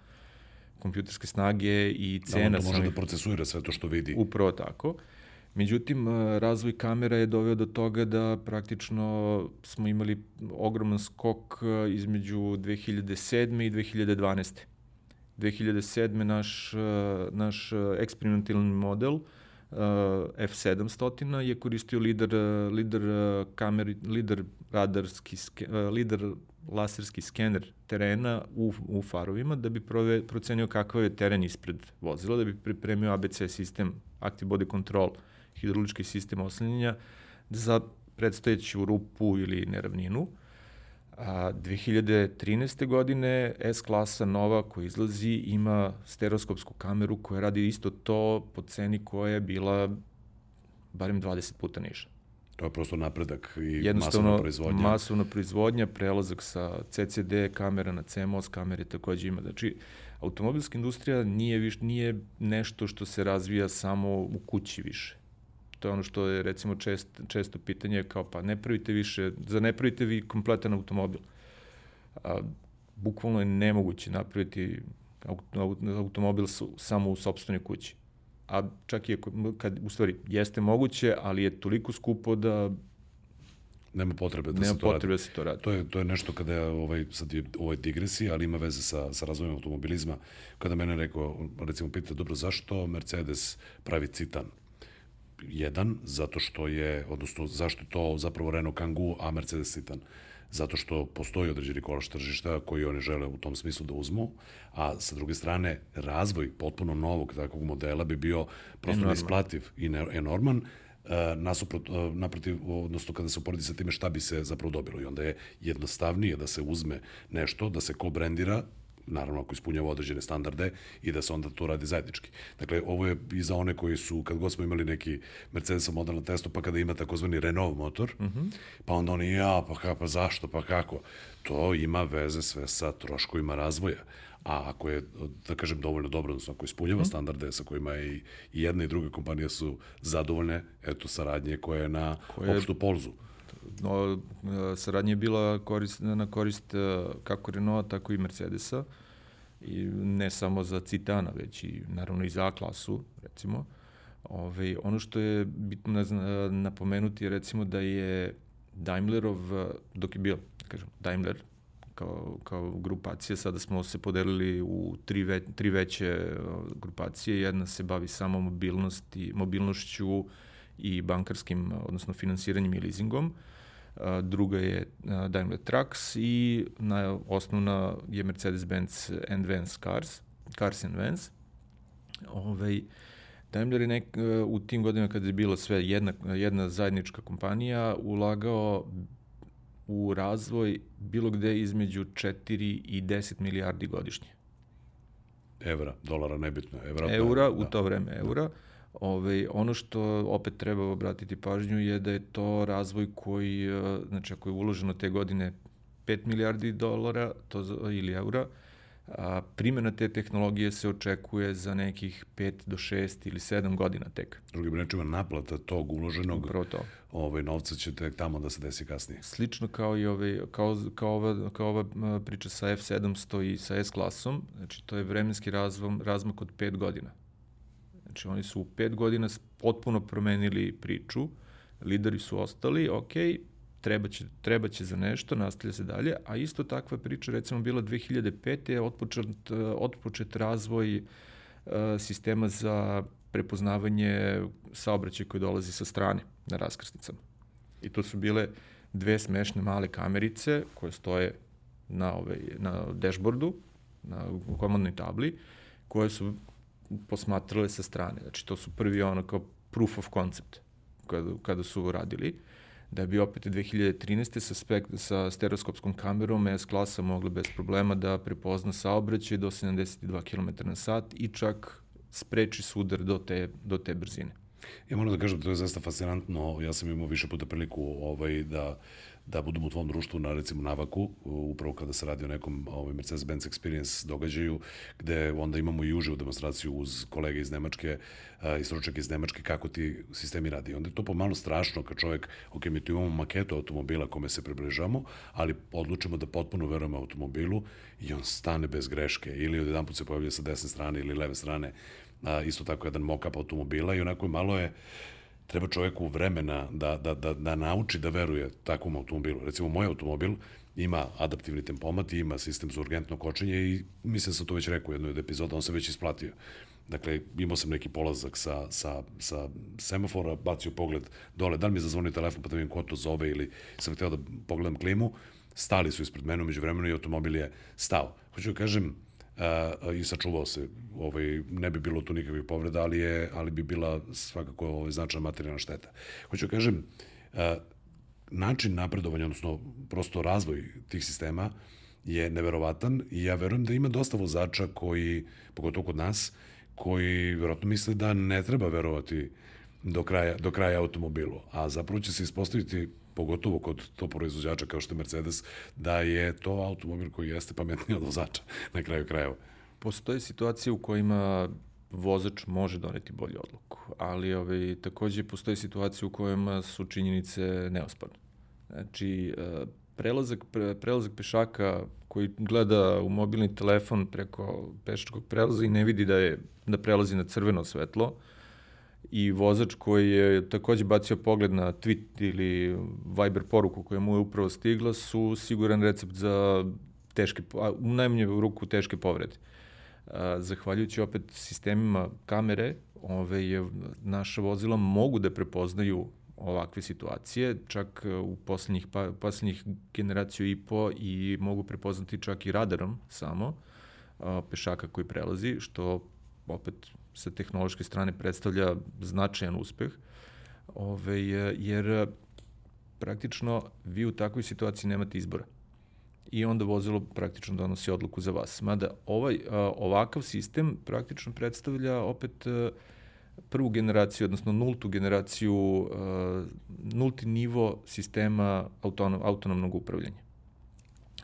Speaker 2: kompjuterske snage i da, cena.
Speaker 1: Da, on to može da procesuira sve to što vidi.
Speaker 2: Upravo tako. Međutim, razvoj kamera je doveo do toga da praktično smo imali ogroman skok između 2007. i 2012. 2007. naš, naš eksperimentalni model uh, F700 je koristio lider, lider kameri, lider radarski, lider laserski skener terena u, u farovima da bi prove, procenio kakav je teren ispred vozila, da bi pripremio ABC sistem, Active Body Control, hidrolički sistem oslanjenja za predstojeću rupu ili neravninu. A 2013. godine S-klasa nova koja izlazi ima stereoskopsku kameru koja radi isto to po ceni koja je bila barem 20 puta niža.
Speaker 1: To je prosto napredak i masovna proizvodnja.
Speaker 2: masovna proizvodnja, prelazak sa CCD kamera na CMOS kamere takođe ima. Znači, automobilska industrija nije, viš, nije nešto što se razvija samo u kući više. To je ono što je recimo čest, često pitanje kao pa ne pravite više, za ne pravite vi kompletan automobil. A, bukvalno je nemoguće napraviti automobil su, samo u sobstvenoj kući a čak i kad, u stvari, jeste moguće, ali je toliko skupo da
Speaker 1: nema potrebe da
Speaker 2: nema
Speaker 1: se
Speaker 2: to potrebe radi. Da se to radi.
Speaker 1: To je to je nešto kada je ovaj sad je ovaj digresija, ali ima veze sa sa razvojem automobilizma. Kada mene rekao, recimo pita dobro zašto Mercedes pravi Citan? Jedan, zato što je, odnosno zašto to zapravo Renault Kangoo, a Mercedes Citan zato što postoji određeni kolaš tržišta koji oni žele u tom smislu da uzmu, a sa druge strane razvoj potpuno novog takvog modela bi bio prosto neisplativ i enorman, Uh, nasuprot, uh, naprotiv, odnosno kada se uporedi sa time šta bi se zapravo dobilo. I onda je jednostavnije da se uzme nešto, da se ko brendira naravno ako ispunjava određene standarde i da se onda to radi zajednički. Dakle, ovo je i za one koji su, kad god smo imali neki Mercedes model na testu, pa kada ima takozvani Renault motor, mm -hmm. pa onda oni, ja, pa, ka, pa zašto, pa kako? To ima veze sve sa troškovima razvoja. A ako je, da kažem, dovoljno dobro, odnosno ako ispunjava mm. standarde sa kojima i, i jedna i druga kompanija su zadovoljne, eto, saradnje koje je na koje... opštu polzu
Speaker 2: no, saradnja je bila korist, na korist e, kako Renault, tako i Mercedesa. I ne samo za Citana, već i naravno i za A-klasu, recimo. Ove, ono što je bitno napomenuti je recimo da je Daimlerov, dok je bio, da kažem, Daimler kao, kao grupacija, sada smo se podelili u tri, ve, tri veće e, grupacije, jedna se bavi samo mobilnosti, mobilnošću i bankarskim, odnosno finansiranjem i leasingom, druga je Daimler Trucks i na, osnovna je Mercedes-Benz and Vans Cars, Cars and Vans. Ovaj, Daimler je nek, u tim godinama kada je bila sve jedna, jedna zajednička kompanija ulagao u razvoj bilo gde između 4 i 10 milijardi godišnje.
Speaker 1: evra, dolara, nebitno, evra.
Speaker 2: Eura, da, u to vreme eura. Da. Ove, ono što opet treba obratiti pažnju je da je to razvoj koji, e, znači ako je uloženo te godine 5 milijardi dolara to, ili eura, a, primjena te tehnologije se očekuje za nekih 5 do 6 ili 7 godina tek.
Speaker 1: Drugim rečima, naplata tog uloženog
Speaker 2: Upravo to.
Speaker 1: Ovaj, novca će tek tamo da se desi kasnije.
Speaker 2: Slično kao i ovaj, kao, kao, ova, kao ova priča sa F700 i sa S-klasom, znači to je vremenski razvom, razmak od 5 godina. Znači oni su u 5 godina potpuno promenili priču, lideri su ostali, ok, treba će, treba će za nešto, nastavlja se dalje, a isto takva priča recimo bila 2005. je otpočet, otpočet razvoj uh, sistema za prepoznavanje saobraćaja koji dolazi sa strane na raskrsnicama. I to su bile dve smešne male kamerice koje stoje na, ovaj, na dashboardu, na komandnoj tabli, koje su posmatrale sa strane. Znači, to su prvi ono kao proof of concept kada, kada su radili da bi opet 2013. sa, spek, sa stereoskopskom kamerom S klasa mogla bez problema da prepozna saobraćaj do 72 km na sat i čak spreči sudar do te, do te brzine.
Speaker 1: Ja moram da kažem da to je zaista fascinantno. Ja sam imao više puta priliku ovaj, da da budem u tvom društvu na recimo Navaku, upravo kada se radi o nekom ovaj, Mercedes-Benz Experience događaju, gde onda imamo i uživu demonstraciju uz kolege iz Nemačke i stručnjake iz Nemačke kako ti sistemi radi. Onda je to pomalo strašno kad čovjek, ok, mi tu imamo maketu automobila kome se približamo, ali odlučimo da potpuno verujemo automobilu i on stane bez greške ili od jedan put se pojavlja sa desne strane ili leve strane isto tako jedan mock-up automobila i onako malo je treba čoveku vremena da, da, da, da nauči da veruje takvom automobilu. Recimo, moj automobil ima adaptivni tempomat i ima sistem za urgentno kočenje i mislim da sam to već rekao u jednoj od epizoda, on se već isplatio. Dakle, imao sam neki polazak sa, sa, sa semafora, bacio pogled dole, da li mi je zazvonio telefon pa da vidim ko to zove ili sam hteo da pogledam klimu, stali su ispred mene, među vremenu i automobil je stao. Hoću da kažem, uh, i sačuvao se. Ovaj, ne bi bilo tu nikakvih povreda, ali, je, ali bi bila svakako ovaj, značajna materijalna šteta. Hoću da kažem, uh, način napredovanja, odnosno prosto razvoj tih sistema je neverovatan i ja verujem da ima dosta vozača koji, pogotovo kod nas, koji verovatno misle da ne treba verovati do kraja, do kraja automobilu, a zapravo će se ispostaviti pogotovo kod to proizvođača kao što je Mercedes, da je to automobil koji jeste pametniji od vozača (laughs) na kraju krajeva.
Speaker 2: Postoje situacije u kojima vozač može doneti bolju odluku, ali ovaj, takođe postoje situacije u kojima su činjenice neosporne. Znači, e, prelazak, pre, prelazak pešaka koji gleda u mobilni telefon preko pešačkog prelaza i ne vidi da je da prelazi na crveno svetlo, i vozač koji je takođe bacio pogled na tweet ili Viber poruku koja mu je upravo stigla su siguran recept za teške, u najmanju ruku teške povrede. Zahvaljujući opet sistemima kamere, ove, je, naša vozila mogu da prepoznaju ovakve situacije, čak u poslednjih, pa, poslednjih generaciju i po i mogu prepoznati čak i radarom samo a, pešaka koji prelazi, što opet sa tehnološke strane predstavlja značajan uspeh, ove, jer praktično vi u takvoj situaciji nemate izbora i onda vozilo praktično donosi odluku za vas. Mada ovaj, ovakav sistem praktično predstavlja opet prvu generaciju, odnosno nultu generaciju, nulti nivo sistema autonom, autonomnog upravljanja.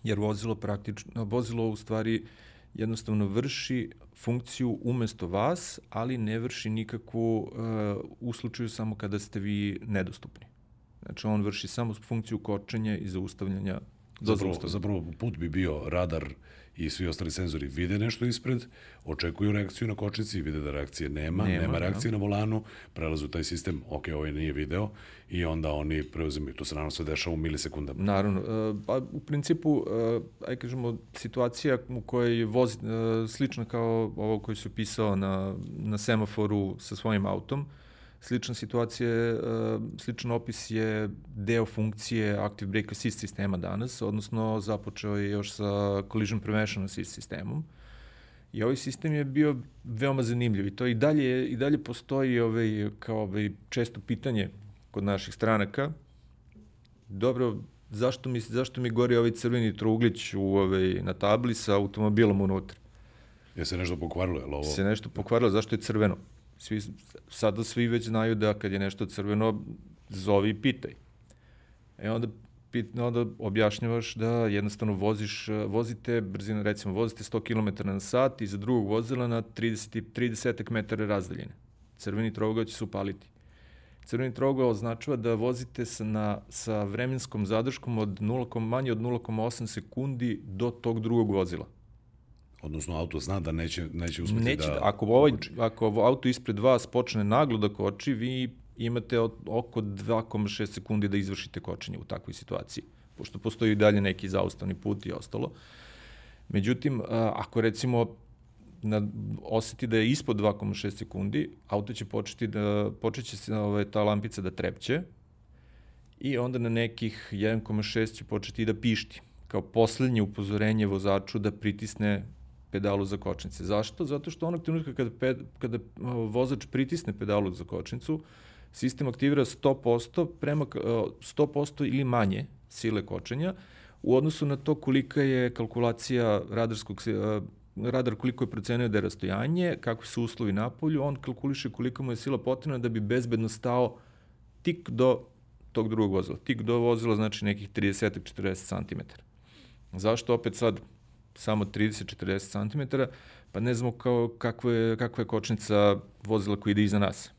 Speaker 2: Jer vozilo praktično, vozilo u stvari jednostavno vrši funkciju umesto vas, ali ne vrši nikakvu uh, u slučaju samo kada ste vi nedostupni. Znači on vrši samo funkciju kočenja i zaustavljanja
Speaker 1: zapravo, zapravo put bi bio radar i svi ostali senzori vide nešto ispred, očekuju reakciju na kočnici, vide da reakcije nema, nema, nema da. reakcije da. na volanu, prelazu taj sistem, ok, ovaj nije video, i onda oni preuzimaju. To se naravno sve dešava u milisekundama.
Speaker 2: Naravno. E, pa u principu, e, aj kažemo, situacija u kojoj vozi e, slična kao ovo koji su pisao na, na semaforu sa svojim autom, Slična situacija, sličan opis je deo funkcije Active Brake Assist sistema danas, odnosno započeo je još sa Collision Prevention Assist sistemom. I ovaj sistem je bio veoma zanimljiv i to i dalje, i dalje postoji ovaj, kao ovaj, često pitanje kod naših stranaka. Dobro, zašto mi, zašto mi gori ovaj crveni trouglić u, ovaj, na tabli sa automobilom unutra?
Speaker 1: Je se nešto pokvarilo, je li ovo?
Speaker 2: Se nešto pokvarilo, zašto je crveno? Svi, sada svi već znaju da kad je nešto crveno, zovi i pitaj. E onda pit, onda objašnjavaš da jednostavno voziš, vozite brzina, recimo vozite 100 km na sat iza drugog vozila na 30, 30 metara razdaljine. Crveni trougao će se upaliti. Crveni trougao označava da vozite sa, na, sa vremenskom zadrškom od 0, manje od 0,8 sekundi do tog drugog vozila.
Speaker 1: Odnosno, auto zna da neće, neće uspeti
Speaker 2: neće,
Speaker 1: da...
Speaker 2: Ako, ovaj, ako auto ispred vas počne naglo da koči, vi imate oko 2,6 sekundi da izvršite kočenje u takvoj situaciji, pošto postoji i dalje neki zaustavni put i ostalo. Međutim, ako recimo na, oseti da je ispod 2,6 sekundi, auto će početi da, počeće se ove, ta lampica da trepće i onda na nekih 1,6 će početi da pišti kao poslednje upozorenje vozaču da pritisne pedalu za kočnice. Zašto? Zato što onog trenutka kada, ped, kada vozač pritisne pedalu za kočnicu, sistem aktivira 100% prema 100% ili manje sile kočenja u odnosu na to kolika je kalkulacija radarskog radar koliko je procenio da je rastojanje, kakvi su uslovi na polju, on kalkuliše koliko mu je sila potrebna da bi bezbedno stao tik do tog drugog vozila. Tik do vozila znači nekih 30-40 cm. Zašto opet sad samo 30-40 cm? Pa ne znamo kao, kakva, je, kakva je kočnica vozila koji ide iza nas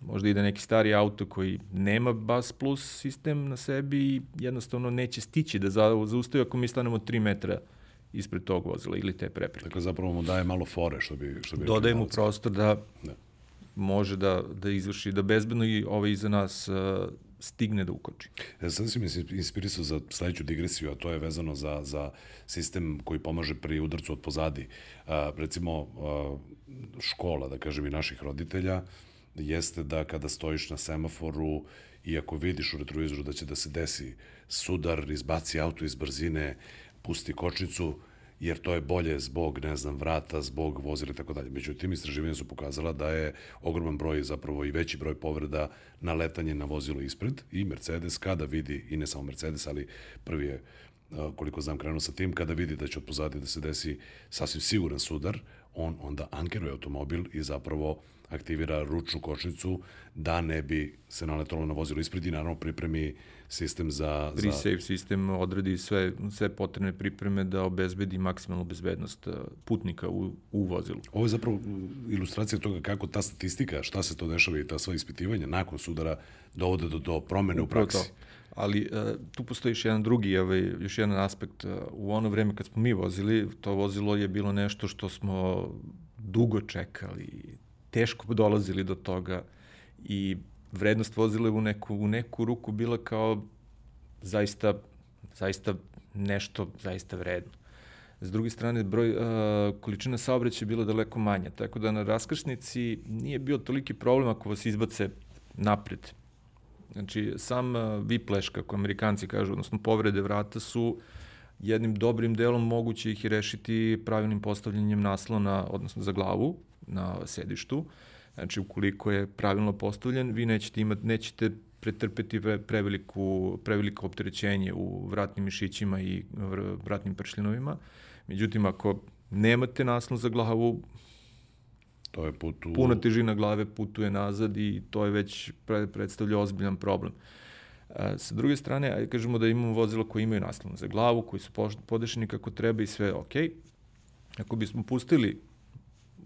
Speaker 2: možda ide neki stari auto koji nema Bus Plus sistem na sebi i jednostavno neće stići da zaustavi ako mi stanemo 3 metra ispred tog vozila ili te prepreke.
Speaker 1: Dakle, zapravo mu daje malo fore, što bi... Što bi
Speaker 2: Dodaje mu prostor da, da može da, da izvrši, da bezbedno i ovaj iza nas uh, stigne da ukoči.
Speaker 1: Ja sad si mi inspirisao za sledeću digresiju, a to je vezano za, za sistem koji pomaže pri udarcu od pozadi. Uh, recimo, uh, škola, da kažem, i naših roditelja, jeste da kada stojiš na semaforu i ako vidiš u retrovizoru da će da se desi sudar, izbaci auto iz brzine, pusti kočnicu, jer to je bolje zbog, ne znam, vrata, zbog vozila i tako dalje. Međutim, istraživanja su pokazala da je ogroman broj, zapravo i veći broj povreda na letanje na vozilo ispred i Mercedes kada vidi, i ne samo Mercedes, ali prvi je koliko znam krenuo sa tim, kada vidi da će od pozadije da se desi sasvim siguran sudar, on onda ankeruje automobil i zapravo aktivira ručnu kočnicu da ne bi se naletalo na vozilo ispred i naravno pripremi sistem za...
Speaker 2: Pre-save sistem odredi sve, sve potrebne pripreme da obezbedi maksimalnu bezbednost uh, putnika u, u vozilu.
Speaker 1: Ovo je zapravo ilustracija toga kako ta statistika, šta se to dešava i ta sva ispitivanja nakon sudara dovode do, do promene Upravo u praksi. To.
Speaker 2: Ali uh, tu postoji još jedan drugi, ovaj, još jedan aspekt. Uh, u ono vreme kad smo mi vozili, to vozilo je bilo nešto što smo dugo čekali, teško dolazili do toga i vrednost vozila u neku, u neku ruku bila kao zaista, zaista nešto zaista vredno. S druge strane, broj, uh, količina saobraćaja je bila daleko manja, tako da na raskršnici nije bio toliki problem ako vas izbace napred. Znači, sam whiplash, kako amerikanci kažu, odnosno povrede vrata su jednim dobrim delom moguće ih rešiti pravilnim postavljanjem naslona, odnosno za glavu, na sedištu. Znači, ukoliko je pravilno postavljen, vi nećete imati, nećete pretrpeti preveliku, preveliko opterećenje u vratnim mišićima i vratnim pršljinovima. Međutim, ako nemate naslon za glavu,
Speaker 1: to je put u...
Speaker 2: puna težina glave putuje nazad i to je već predstavlja ozbiljan problem. A, sa druge strane, ajde kažemo da imamo vozila koje imaju naslon za glavu, koji su podešeni kako treba i sve ok. Ako bismo pustili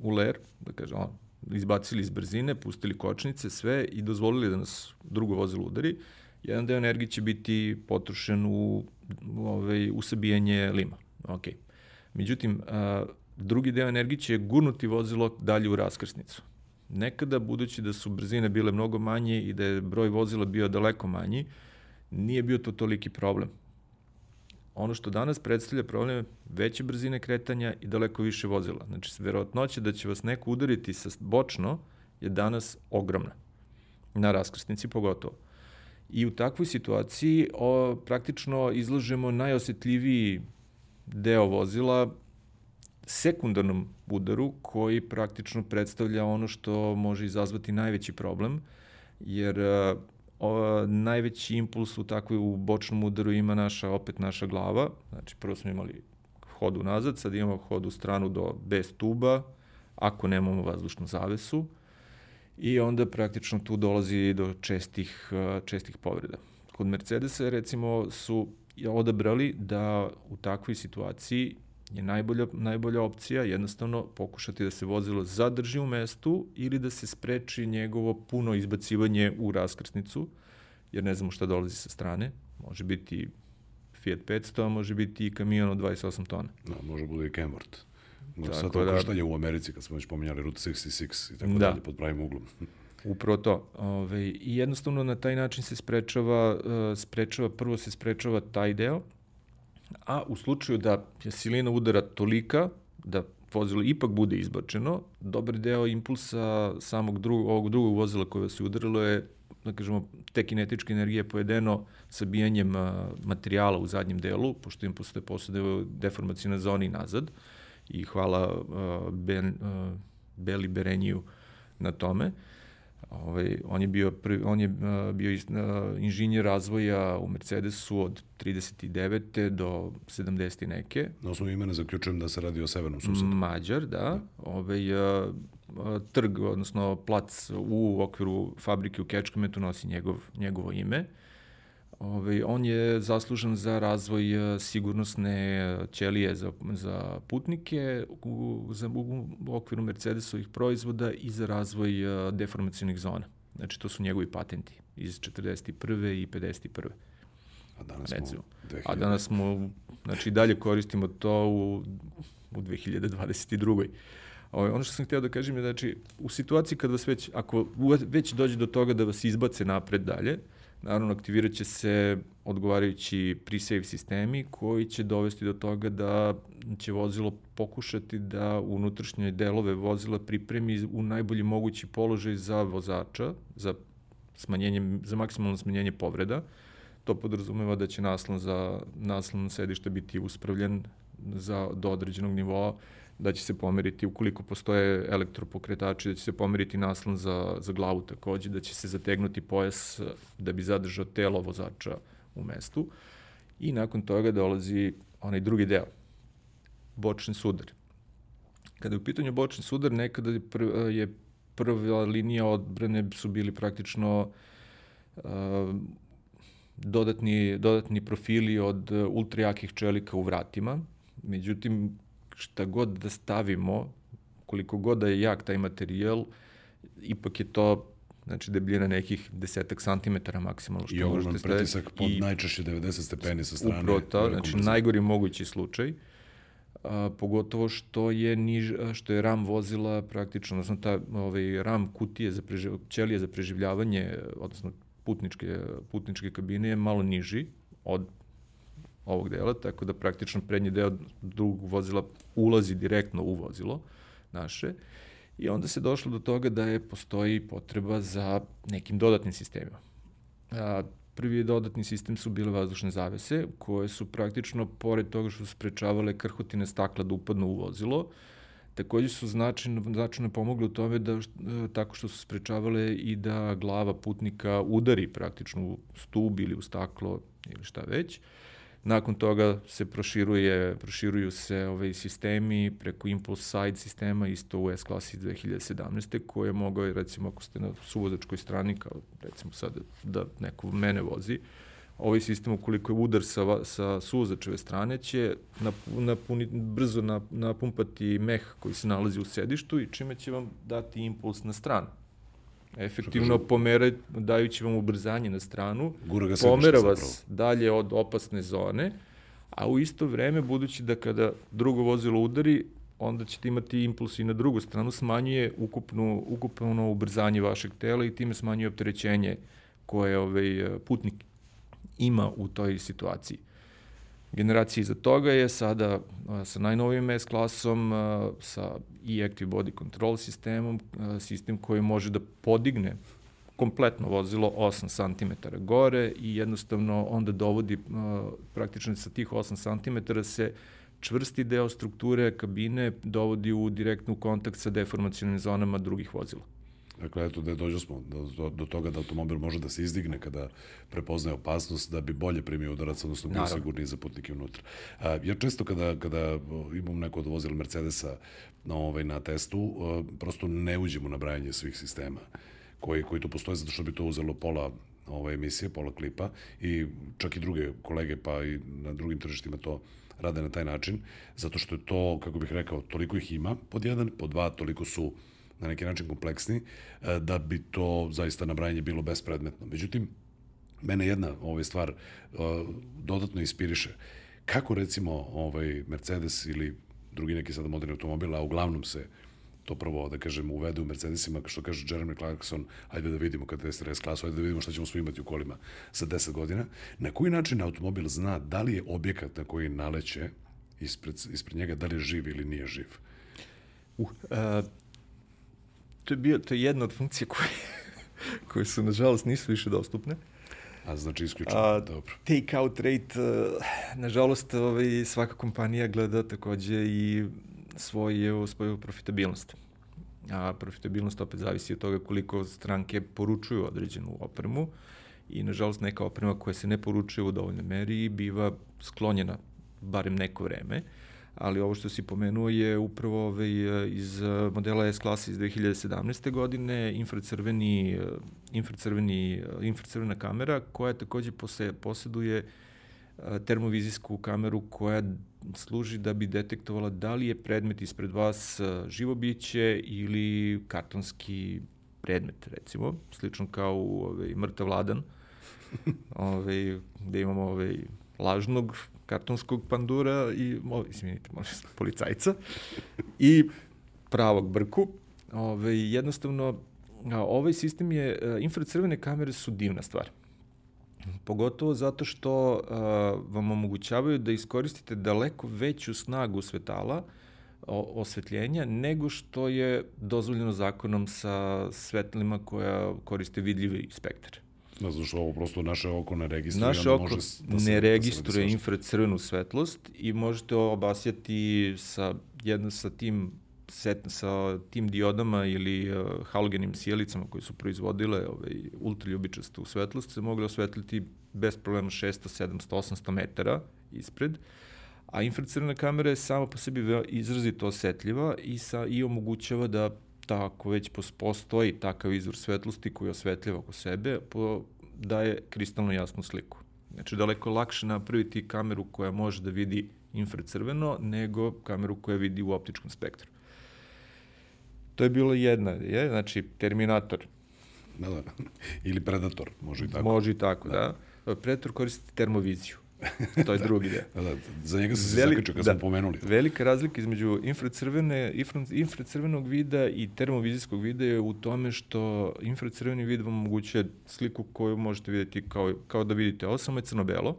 Speaker 2: u ler, da kažem, on, izbacili iz brzine, pustili kočnice, sve i dozvolili da nas drugo vozilo udari, jedan deo energije će biti potrošen u, ovaj, u sabijanje lima. Ok. Međutim, a, drugi deo energije će gurnuti vozilo dalje u raskrsnicu. Nekada, budući da su brzine bile mnogo manje i da je broj vozila bio daleko manji, nije bio to toliki problem. Ono što danas predstavlja problem je veće brzine kretanja i daleko više vozila. Znači, verovatnoća da će vas neko udariti sa bočno je danas ogromna. Na raskrsnici pogotovo. I u takvoj situaciji o, praktično izlažemo najosetljiviji deo vozila sekundarnom udaru koji praktično predstavlja ono što može izazvati najveći problem, jer o, najveći impuls u takvoj u bočnom udaru ima naša, opet naša glava. Znači, prvo smo imali hod unazad, sad imamo hod u stranu do bez tuba, ako nemamo vazdušnu zavesu, i onda praktično tu dolazi do čestih, čestih povreda. Kod Mercedesa recimo su odabrali da u takvoj situaciji je najbolja, najbolja opcija jednostavno pokušati da se vozilo zadrži u mestu ili da se spreči njegovo puno izbacivanje u raskrsnicu, jer ne znamo šta dolazi sa strane. Može biti Fiat 500, a može biti i kamion od 28 tona.
Speaker 1: Da, može bude i Kenworth. Tako Sad to da, koštanje u Americi, kad smo već pominjali Route 66 i tako da. dalje, pod pravim uglom. (laughs)
Speaker 2: Upravo to. Ove, I jednostavno na taj način se sprečava, uh, sprečava, prvo se sprečava taj deo, a u slučaju da je silina udara tolika da vozilo ipak bude izbačeno, dobar deo impulsa samog drugog, ovog drugog vozila koje se udarilo je da kažemo, te kinetičke energije pojedeno sabijanjem materijala u zadnjem delu, pošto im postoje posade deformacijne zoni nazad i hvala uh, ben, uh, Beli Bereniju na tome. Uh, Ovaj, on je bio, prvi, on je uh, bio iz, uh, inženjer razvoja u Mercedesu od 39. do 70. neke.
Speaker 1: Na osnovu imena zaključujem da se radi o severnom susedu.
Speaker 2: Mađar, da. da. Ovaj, uh, trg, odnosno plac u okviru fabrike u Kečkametu nosi njegov, njegovo ime. Ovaj, on je zaslužen za razvoj e, sigurnosne ćelije za, za putnike u, za, u, u okviru Mercedesovih proizvoda i za razvoj e, deformacijnih zona. Znači, to su njegovi patenti iz 41. i 51.
Speaker 1: A danas Recimo.
Speaker 2: smo 2000. A danas smo, znači, dalje koristimo to u, u 2022. Ovo, ono što sam hteo da kažem je, znači, u situaciji kad vas već, ako već dođe do toga da vas izbace napred dalje, naravno aktivirat će se odgovarajući pre-save sistemi koji će dovesti do toga da će vozilo pokušati da unutrašnje delove vozila pripremi u najbolji mogući položaj za vozača, za smanjenje, za maksimalno smanjenje povreda. To podrazumeva da će naslon za naslon sedište biti uspravljen za, do određenog nivoa da će se pomeriti, ukoliko postoje elektropokretači, da će se pomeriti naslon za, za glavu takođe, da će se zategnuti pojas da bi zadržao telo vozača u mestu. I nakon toga dolazi onaj drugi deo, bočni sudar. Kada je u pitanju bočni sudar, nekada je, pr je prva linija odbrane su bili praktično uh, dodatni, dodatni profili od ultrajakih čelika u vratima. Međutim, šta god da stavimo, koliko god da je jak taj materijal, ipak je to znači debljina nekih desetak santimetara maksimalno
Speaker 1: što I možete staviti. I pretisak pod I, najčešće 90 stepeni sa strane.
Speaker 2: Upravo to, znači najgori mogući slučaj. A, pogotovo što je niž, što je ram vozila praktično, odnosno ta ovaj ram kutije za preživ, ćelije za preživljavanje, odnosno putničke, putničke kabine je malo niži od ovog dela, tako da praktično prednji deo drugog vozila ulazi direktno u vozilo naše i onda se došlo do toga da je postoji potreba za nekim dodatnim sistemima. A, prvi dodatni sistem su bile vazdušne zavese, koje su praktično, pored toga što su sprečavale krhotine stakla da upadnu u vozilo, takođe su značajno, značajno pomogli u tome da, tako što su sprečavale i da glava putnika udari praktično u stub ili u staklo ili šta već. Uh, Nakon toga se proširuje, proširuju se ovaj sistemi preko Impulse Side sistema isto u S klasi 2017. koje je mogao, recimo ako ste na suvozačkoj strani, kao recimo sad da neko mene vozi, ovaj sistem ukoliko je udar sa, sa suvozačeve strane će napuni, brzo napumpati meh koji se nalazi u sedištu i čime će vam dati impuls na stranu efektivno pomera, dajući vam ubrzanje na stranu, pomera vas zapravo. dalje od opasne zone, a u isto vreme, budući da kada drugo vozilo udari, onda ćete imati impuls i na drugu stranu, smanjuje ukupno, ukupno ubrzanje vašeg tela i time smanjuje opterećenje koje ovaj, putnik ima u toj situaciji. Generacija iza toga je sada sa najnovijim S klasom, sa i Active Body Control sistemom, sistem koji može da podigne kompletno vozilo 8 cm gore i jednostavno onda dovodi praktično sa tih 8 cm se čvrsti deo strukture kabine dovodi u direktnu kontakt sa deformacijnim zonama drugih vozila.
Speaker 1: Dakle, eto, da dođo smo do, do, do toga da automobil može da se izdigne kada prepoznaje opasnost, da bi bolje primio udarac, odnosno bio sigurniji za putnike unutra. A, ja često kada, kada imam neko od vozila Mercedesa na, ovaj, na testu, a, prosto ne uđemo na brajanje svih sistema koji, koji tu postoje, zato što bi to uzelo pola ove emisije, pola klipa i čak i druge kolege pa i na drugim tržištima to rade na taj način, zato što je to, kako bih rekao, toliko ih ima, pod jedan, pod dva, toliko su na neki način kompleksni, e, da bi to zaista nabrajanje bilo bespredmetno. Međutim, mene jedna ovaj stvar uh, dodatno inspiriše. Kako recimo ovaj Mercedes ili drugi neki sada moderni automobil, a uglavnom se to prvo, da kažem, uvede u Mercedesima, što kaže Jeremy Clarkson, ajde da vidimo kada je RS klasu, ajde da vidimo šta ćemo smo imati u kolima za 10 godina. Na koji način automobil zna da li je objekat na koji naleće ispred, ispred njega, da li je živ ili nije živ?
Speaker 2: Uh, uh, to, je bio, to je jedna od funkcija koje, (laughs) koje su, nažalost, nisu više dostupne.
Speaker 1: A znači isključeno, dobro.
Speaker 2: Take out rate, uh, nažalost, ovaj, svaka kompanija gleda takođe i svoju, svoju profitabilnost. A profitabilnost opet zavisi od toga koliko stranke poručuju određenu opremu i nažalost neka oprema koja se ne poručuje u dovoljnoj meri biva sklonjena barem neko vreme ali ovo što si pomenuo je upravo ovaj, iz modela S klase iz 2017. godine, infracrveni, infracrveni, infracrvena kamera koja takođe pose, poseduje termovizijsku kameru koja služi da bi detektovala da li je predmet ispred vas živo biće ili kartonski predmet, recimo, slično kao u ovaj, mrtav ladan, (laughs) ovaj, gde imamo ovaj, lažnog kartonskog pandura i, o, izvinite, možda (laughs) policajca, i pravog brku. Ove, jednostavno, ovaj sistem je, infracrvene kamere su divna stvar. Pogotovo zato što a, vam omogućavaju da iskoristite daleko veću snagu svetala, o, osvetljenja, nego što je dozvoljeno zakonom sa svetlima koja koriste vidljivi spektar.
Speaker 1: Ne znam što ovo prosto naše oko ne registruje.
Speaker 2: Naše oko može da se, ne registruje da infracrvenu svetlost i možete obasjati sa, jedno, sa tim set, sa tim diodama ili uh, halogenim sjelicama koje su proizvodile ovaj, ultraljubičastu svetlost se mogli osvetliti bez problema 600, 700, 800 metara ispred, a infracrvena kamera je sama po sebi izrazito osetljiva i, sa, i omogućava da tako već postoji takav izvor svetlosti koji osvetljava oko sebe, po, daje kristalno jasnu sliku. Znači, daleko lakše napraviti kameru koja može da vidi infracrveno nego kameru koja vidi u optičkom spektru. To je bilo jedna, je, znači Terminator.
Speaker 1: Da, da. Ili Predator, može i tako.
Speaker 2: Može i tako, da. da. Predator koristi termoviziju. (laughs) To je da, drugi deo.
Speaker 1: Da, da, za njega sam se Veli, zakačio kad da, smo pomenuli.
Speaker 2: Velika razlika između infracrvene, infracrvenog vida i termovizijskog vida je u tome što infracrveni vid vam omogućuje sliku koju možete videti kao, kao da vidite. Ovo samo je crno-belo,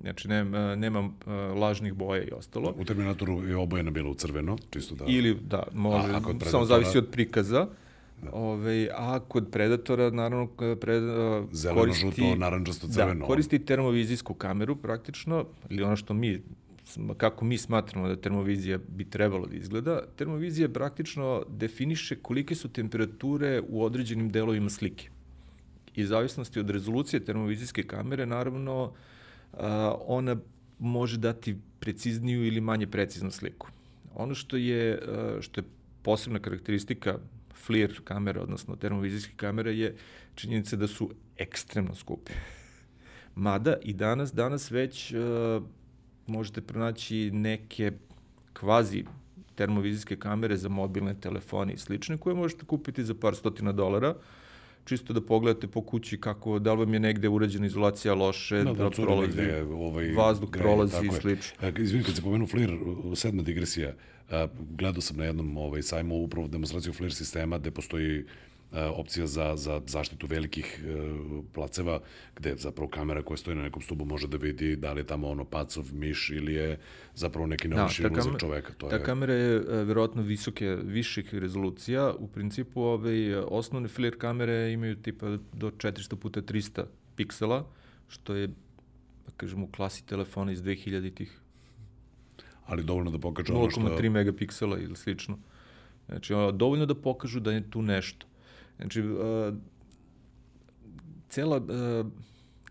Speaker 2: Znači, nema, nema lažnih boja i ostalo.
Speaker 1: U Terminatoru je obojena bila u crveno, čisto da...
Speaker 2: Ili, da, može, samo zavisi od prikaza. Da. Ove, a kod Predatora, naravno, pred,
Speaker 1: Zeleno, koristi, žuto, naranđasto, crveno.
Speaker 2: Da, koristi termovizijsku kameru praktično, ili ono što mi kako mi smatramo da termovizija bi trebalo da izgleda, termovizija praktično definiše kolike su temperature u određenim delovima slike. I zavisnosti od rezolucije termovizijske kamere, naravno, ona može dati precizniju ili manje preciznu sliku. Ono što je, što je posebna karakteristika FLIR kamere, odnosno termovizijske kamere, je činjenica da su ekstremno skupe. Mada i danas, danas već uh, možete pronaći neke kvazi termovizijske kamere za mobilne telefone i slične koje možete kupiti za par stotina dolara, čisto da pogledate po kući kako, da li vam je negde urađena izolacija loše, da, da, da prolazi, negde, ovaj, vazduh greje, prolazi i slično.
Speaker 1: E, izvini, kad se pomenu FLIR, sedma digresija, a, gledao sam na jednom ovaj, sajmu upravo demonstraciju FLIR sistema gde postoji opcija za, za zaštitu velikih e, placeva, gde zapravo kamera koja stoji na nekom stubu može da vidi da li je tamo ono pacov, miš ili je zapravo neki naučni da, ulazak čoveka.
Speaker 2: To ta je... kamera je e, verovatno visoke, viših rezolucija. U principu ove osnovne FLIR kamere imaju tipa do 400 puta 300 piksela, što je, da kažem, u klasi telefona iz 2000-ih.
Speaker 1: Ali dovoljno da pokaže ono što...
Speaker 2: 0,3 megapiksela ili slično. Znači, dovoljno da pokažu da je tu nešto Znači, uh, cela, uh,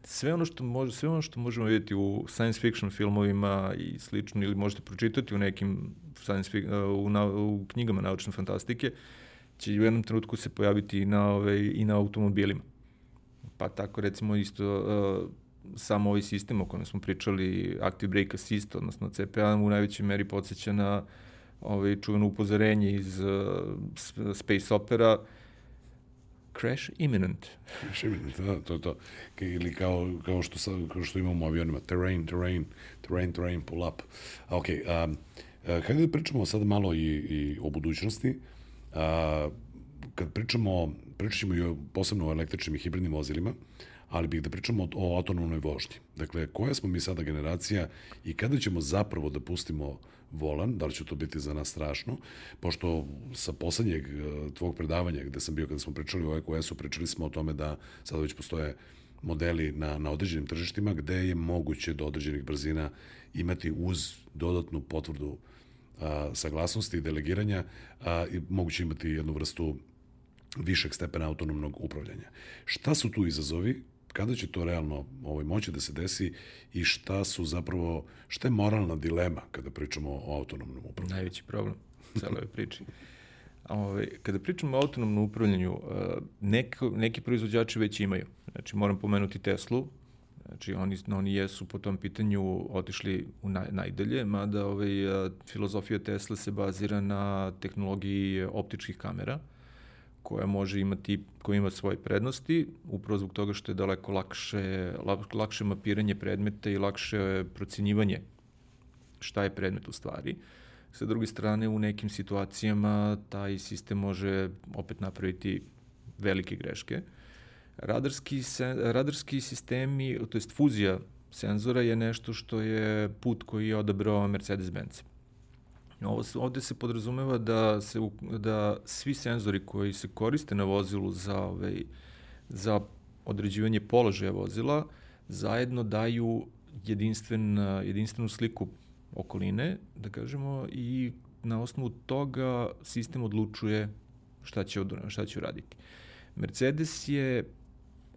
Speaker 2: sve ono što može sve ono što možemo videti u science fiction filmovima i slično ili možete pročitati u nekim science uh, u, na, u knjigama naučne fantastike će u jednom trenutku se pojaviti i na ove i na automobilima. Pa tako recimo isto uh, samo ovaj sistem o kojem smo pričali, Active Brake Assist, odnosno CPA, u najvećoj meri podsjeća na ovaj, čuveno upozorenje iz uh, Space Opera, crash imminent.
Speaker 1: Crash imminent, da, to je to. Ili kao, kao, što, sa, kao što imamo u avionima, terrain, terrain, terrain, terrain, pull up. Ok, um, hajde da pričamo sad malo i, i o budućnosti. A, kad pričamo, pričat ćemo i o, posebno o električnim i hibridnim vozilima, ali bih da pričamo o autonomnoj vožnji. Dakle, koja smo mi sada generacija i kada ćemo zapravo da pustimo volan, da li će to biti za nas strašno, pošto sa poslednjeg e, tvog predavanja gde sam bio kada smo pričali o EQS-u, pričali smo o tome da sada već postoje modeli na, na određenim tržištima gde je moguće do određenih brzina imati uz dodatnu potvrdu a, saglasnosti i delegiranja a, i moguće imati jednu vrstu višeg stepena autonomnog upravljanja. Šta su tu izazovi kada će to realno ovaj, moći da se desi i šta su zapravo, šta je moralna dilema kada pričamo o autonomnom upravljanju?
Speaker 2: Najveći problem cele ove priče. Ove, kada pričamo o autonomnom upravljanju, eh, neko, neki proizvođači već imaju. Znači, moram pomenuti Teslu, Znači, oni, oni jesu po tom pitanju otišli u naj, najdalje, mada ovaj, eh, filozofija Tesla se bazira na tehnologiji optičkih kamera, koja može imati, koja ima svoje prednosti, upravo zbog toga što je daleko lakše, lakše mapiranje predmeta i lakše procenjivanje šta je predmet u stvari. Sa druge strane, u nekim situacijama taj sistem može opet napraviti velike greške. Radarski, se, radarski sistemi, to jest fuzija senzora je nešto što je put koji je odabrao Mercedes-Benz. Ovo, ovde se podrazumeva da, se, da svi senzori koji se koriste na vozilu za, ovaj, za određivanje položaja vozila zajedno daju jedinstven, jedinstvenu sliku okoline, da kažemo, i na osnovu toga sistem odlučuje šta će, šta će uraditi. Mercedes je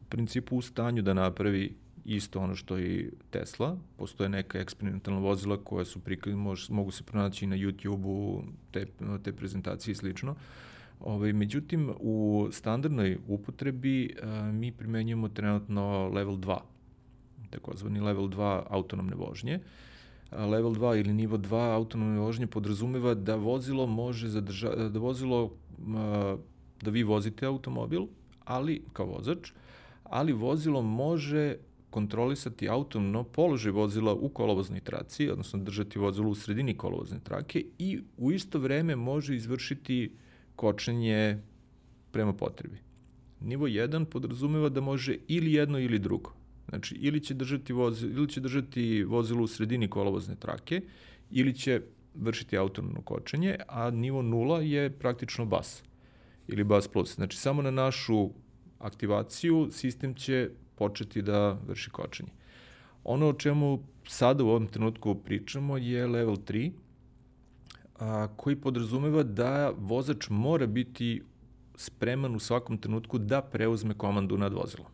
Speaker 2: u principu u stanju da napravi isto ono što i Tesla. Postoje neka eksperimentalna vozila koja su prikaz, mož, mogu se pronaći na YouTube-u, te, te prezentacije i slično. Ove, ovaj, međutim, u standardnoj upotrebi a, mi primenjujemo trenutno level 2, takozvani level 2 autonomne vožnje. A, level 2 ili nivo 2 autonomne vožnje podrazumeva da vozilo može zadrža, da vozilo, a, da vi vozite automobil, ali kao vozač, ali vozilo može kontrolisati autonomno položaj vozila u kolovoznoj traci, odnosno držati vozilo u sredini kolovozne trake i u isto vreme može izvršiti kočenje prema potrebi. Nivo 1 podrazumeva da može ili jedno ili drugo. Znači, ili će držati, vozilo, ili će držati vozilo u sredini kolovozne trake, ili će vršiti autonomno kočenje, a nivo 0 je praktično bas ili bas plus. Znači, samo na našu aktivaciju sistem će početi da vrši kočenje. Ono o čemu sada u ovom trenutku pričamo je level 3, a, koji podrazumeva da vozač mora biti spreman u svakom trenutku da preuzme komandu nad vozilom.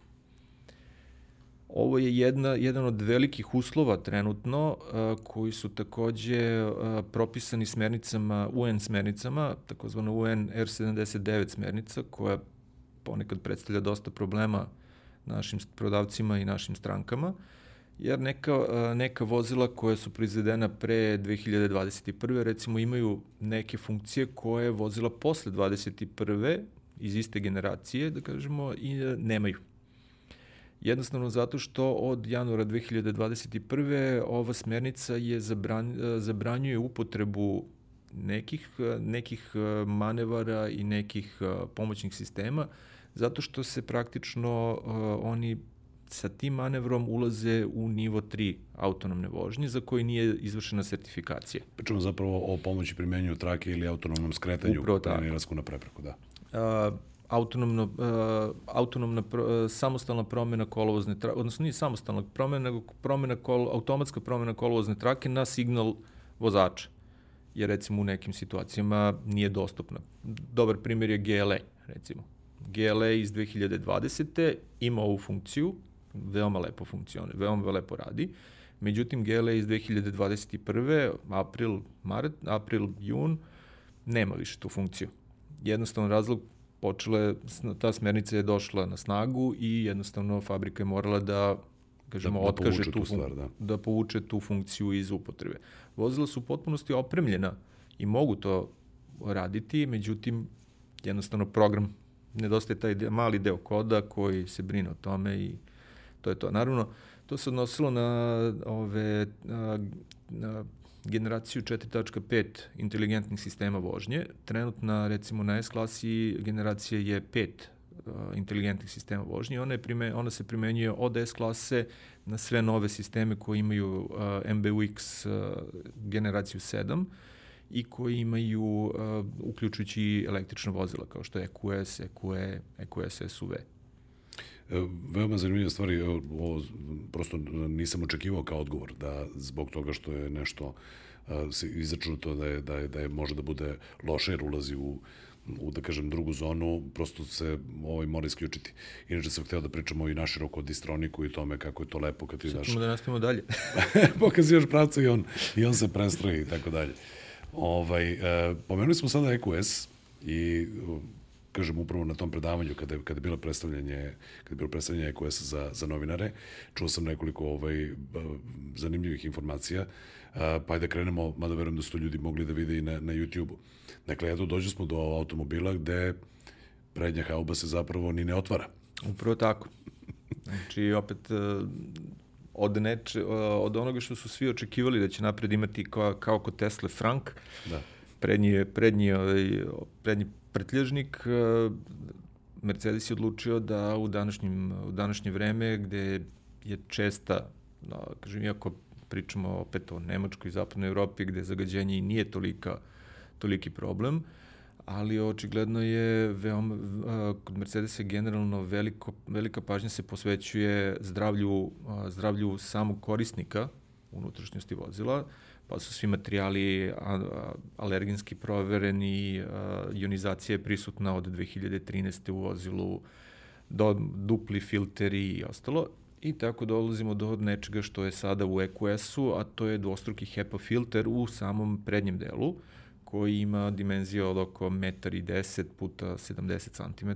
Speaker 2: Ovo je jedna, jedan od velikih uslova trenutno a, koji su takođe a, propisani smernicama, UN smernicama, takozvano UN R79 smernica, koja ponekad predstavlja dosta problema našim prodavcima i našim strankama, jer neka, neka vozila koja su proizvedena pre 2021. recimo imaju neke funkcije koje vozila posle 21. iz iste generacije, da kažemo, i e, nemaju. Jednostavno zato što od januara 2021. ova smernica je zabran, e, zabranjuje upotrebu nekih, e, nekih manevara i nekih pomoćnih sistema zato što se praktično uh, oni sa tim manevrom ulaze u nivo 3 autonomne vožnje za koji nije izvršena sertifikacija.
Speaker 1: Pričamo zapravo o pomoći primenju trake ili autonomnom skretanju
Speaker 2: Upravo
Speaker 1: tako. na prepreku, da.
Speaker 2: Uh, autonomno, uh, autonomna pro, uh, samostalna promena kolovozne trake, odnosno nije samostalna promena, nego promena kol, automatska promena kolovozne trake na signal vozača jer recimo u nekim situacijama nije dostupna. Dobar primjer je GLA, recimo GLA iz 2020. ima ovu funkciju, veoma lepo funkcione, veoma lepo radi. Međutim, GLA iz 2021. april, mart, april, jun, nema više tu funkciju. Jednostavno razlog počela je, ta smernica je došla na snagu i jednostavno fabrika je morala da kažemo, da, da otkaže tu, tu stvar, da. da povuče tu funkciju iz upotrebe. Vozila su u potpunosti opremljena i mogu to raditi, međutim, jednostavno program, nedostaje taj mali deo koda koji se brine o tome i to je to. Naravno, to se odnosilo na ove na, na generaciju 4.5 inteligentnih sistema vožnje. Trenutna, recimo, na S-klasi generacija je 5 uh, inteligentnih sistema vožnje. Ona, je prime, ona se primenjuje od S-klase na sve nove sisteme koji imaju uh, MBUX uh, generaciju 7 i koji imaju, uh, uključujući električna vozila, kao što je EQS, EQE, EQS SUV.
Speaker 1: E, veoma zanimljiva stvari, ovo prosto nisam očekivao kao odgovor, da zbog toga što je nešto se izračunato da je, da je, da je može da bude loše jer ulazi u u, da kažem, drugu zonu, prosto se ovaj mora isključiti. Inače sam hteo da pričamo i naširoko o distroniku i tome kako je to lepo kad ti daš...
Speaker 2: Sad da nastavimo dalje. (laughs)
Speaker 1: Pokazivaš pravcu i on, i on se prestroji i tako dalje. Ovaj, e, pomenuli smo sada EQS i kažem upravo na tom predavanju kada kada je bilo predstavljanje kada je bilo predstavljanje EQS za za novinare čuo sam nekoliko ovaj zanimljivih informacija. Pa ajde da krenemo mada verujem da su to ljudi mogli da vide i na na YouTubeu. Dakle eto dođe smo do automobila gde prednja hauba se zapravo ni ne otvara.
Speaker 2: Upravo tako. Znači opet e, od, neče, od onoga što su svi očekivali da će napred imati kao, kao kod Tesla Frank, da. prednji, prednji, ovaj, prednji pretlježnik, e, Mercedes je odlučio da u, današnjim, u današnje vreme, gde je česta, da, kažem, iako pričamo opet o Nemačkoj i Zapadnoj Evropi, gde zagađenje i nije tolika, toliki problem, ali očigledno je veoma, kod Mercedesa generalno veliko, velika pažnja se posvećuje zdravlju, zdravlju samog korisnika unutrašnjosti vozila, pa su svi materijali alergenski provereni, ionizacija je prisutna od 2013. u vozilu, do, dupli filteri i ostalo. I tako dolazimo do nečega što je sada u EQS-u, a to je dvostruki HEPA filter u samom prednjem delu koji ima dimenzije od oko 1,10 puta 70 cm.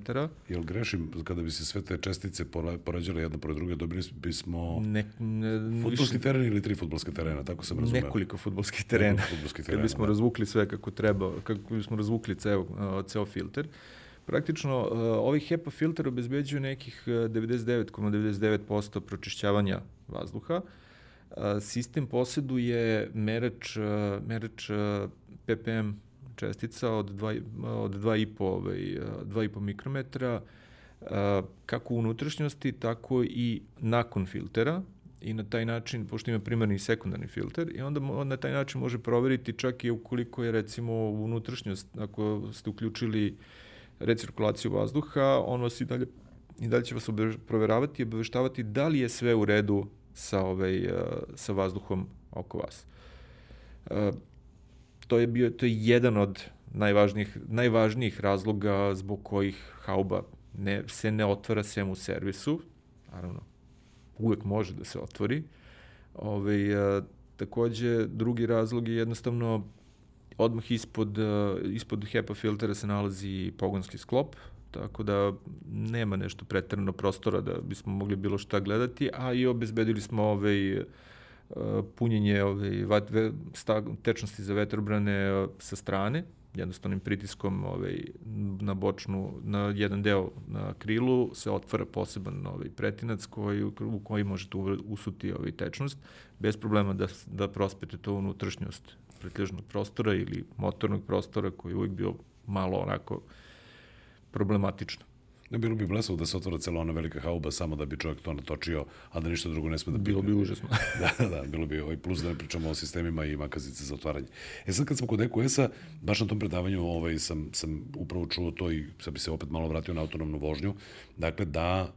Speaker 1: Jel grešim, kada bi se sve te čestice porađale jedna pored druge, dobili bismo ne, ne, futbolski više, teren ili tri futbolske terena, tako sam razumeo?
Speaker 2: Nekoliko futbolskih terena. Nekoliko futbolskih terena, Kad bismo da. razvukli sve kako treba, kako bismo razvukli ceo, ceo filter. Praktično, ovaj HEPA filter obezbeđuje nekih 99,99% ,99 pročišćavanja vazduha. Sistem poseduje merač, merač ppm čestica od 2, od 2,5 ovaj, 2,5 mikrometra, kako u unutrašnjosti, tako i nakon filtera i na taj način, pošto ima primarni i sekundarni filter, i onda on na taj način može proveriti čak i ukoliko je recimo unutrašnjost, ako ste uključili recirkulaciju vazduha, on vas i dalje, i dalje će vas proveravati i obaveštavati da li je sve u redu sa, ovaj, sa vazduhom oko vas to je bio to je jedan od najvažnijih najvažnijih razloga zbog kojih hauba ne se ne otvara sem u servisu. Naravno, uvek može da se otvori. Ovaj a, takođe drugi razlog je jednostavno odmah ispod ispod HEPA filtera se nalazi pogonski sklop, tako da nema nešto preterano prostora da bismo mogli bilo šta gledati, a i obezbedili smo ovaj punjenje ovaj, tečnosti za vetrobrane eh, sa strane, jednostavnim pritiskom ovaj, na bočnu, na jedan deo na krilu se otvara poseban ovaj, pretinac koji, u koji možete usuti ovaj, tečnost, bez problema da, da prospete to unutrašnjost pretlježnog prostora ili motornog prostora koji je uvijek bio malo onako problematično.
Speaker 1: Ne bilo bi blesavo da se otvara cela ona velika hauba samo da bi čovjek to natočio, a da ništa drugo ne sme da
Speaker 2: Bilo bi užasno. (laughs)
Speaker 1: da, da, bilo bi ovaj plus da ne pričamo o sistemima i makazice za otvaranje. E sad kad smo kod EQS-a, baš na tom predavanju ovaj, sam, sam upravo čuo to i sad bi se opet malo vratio na autonomnu vožnju, dakle da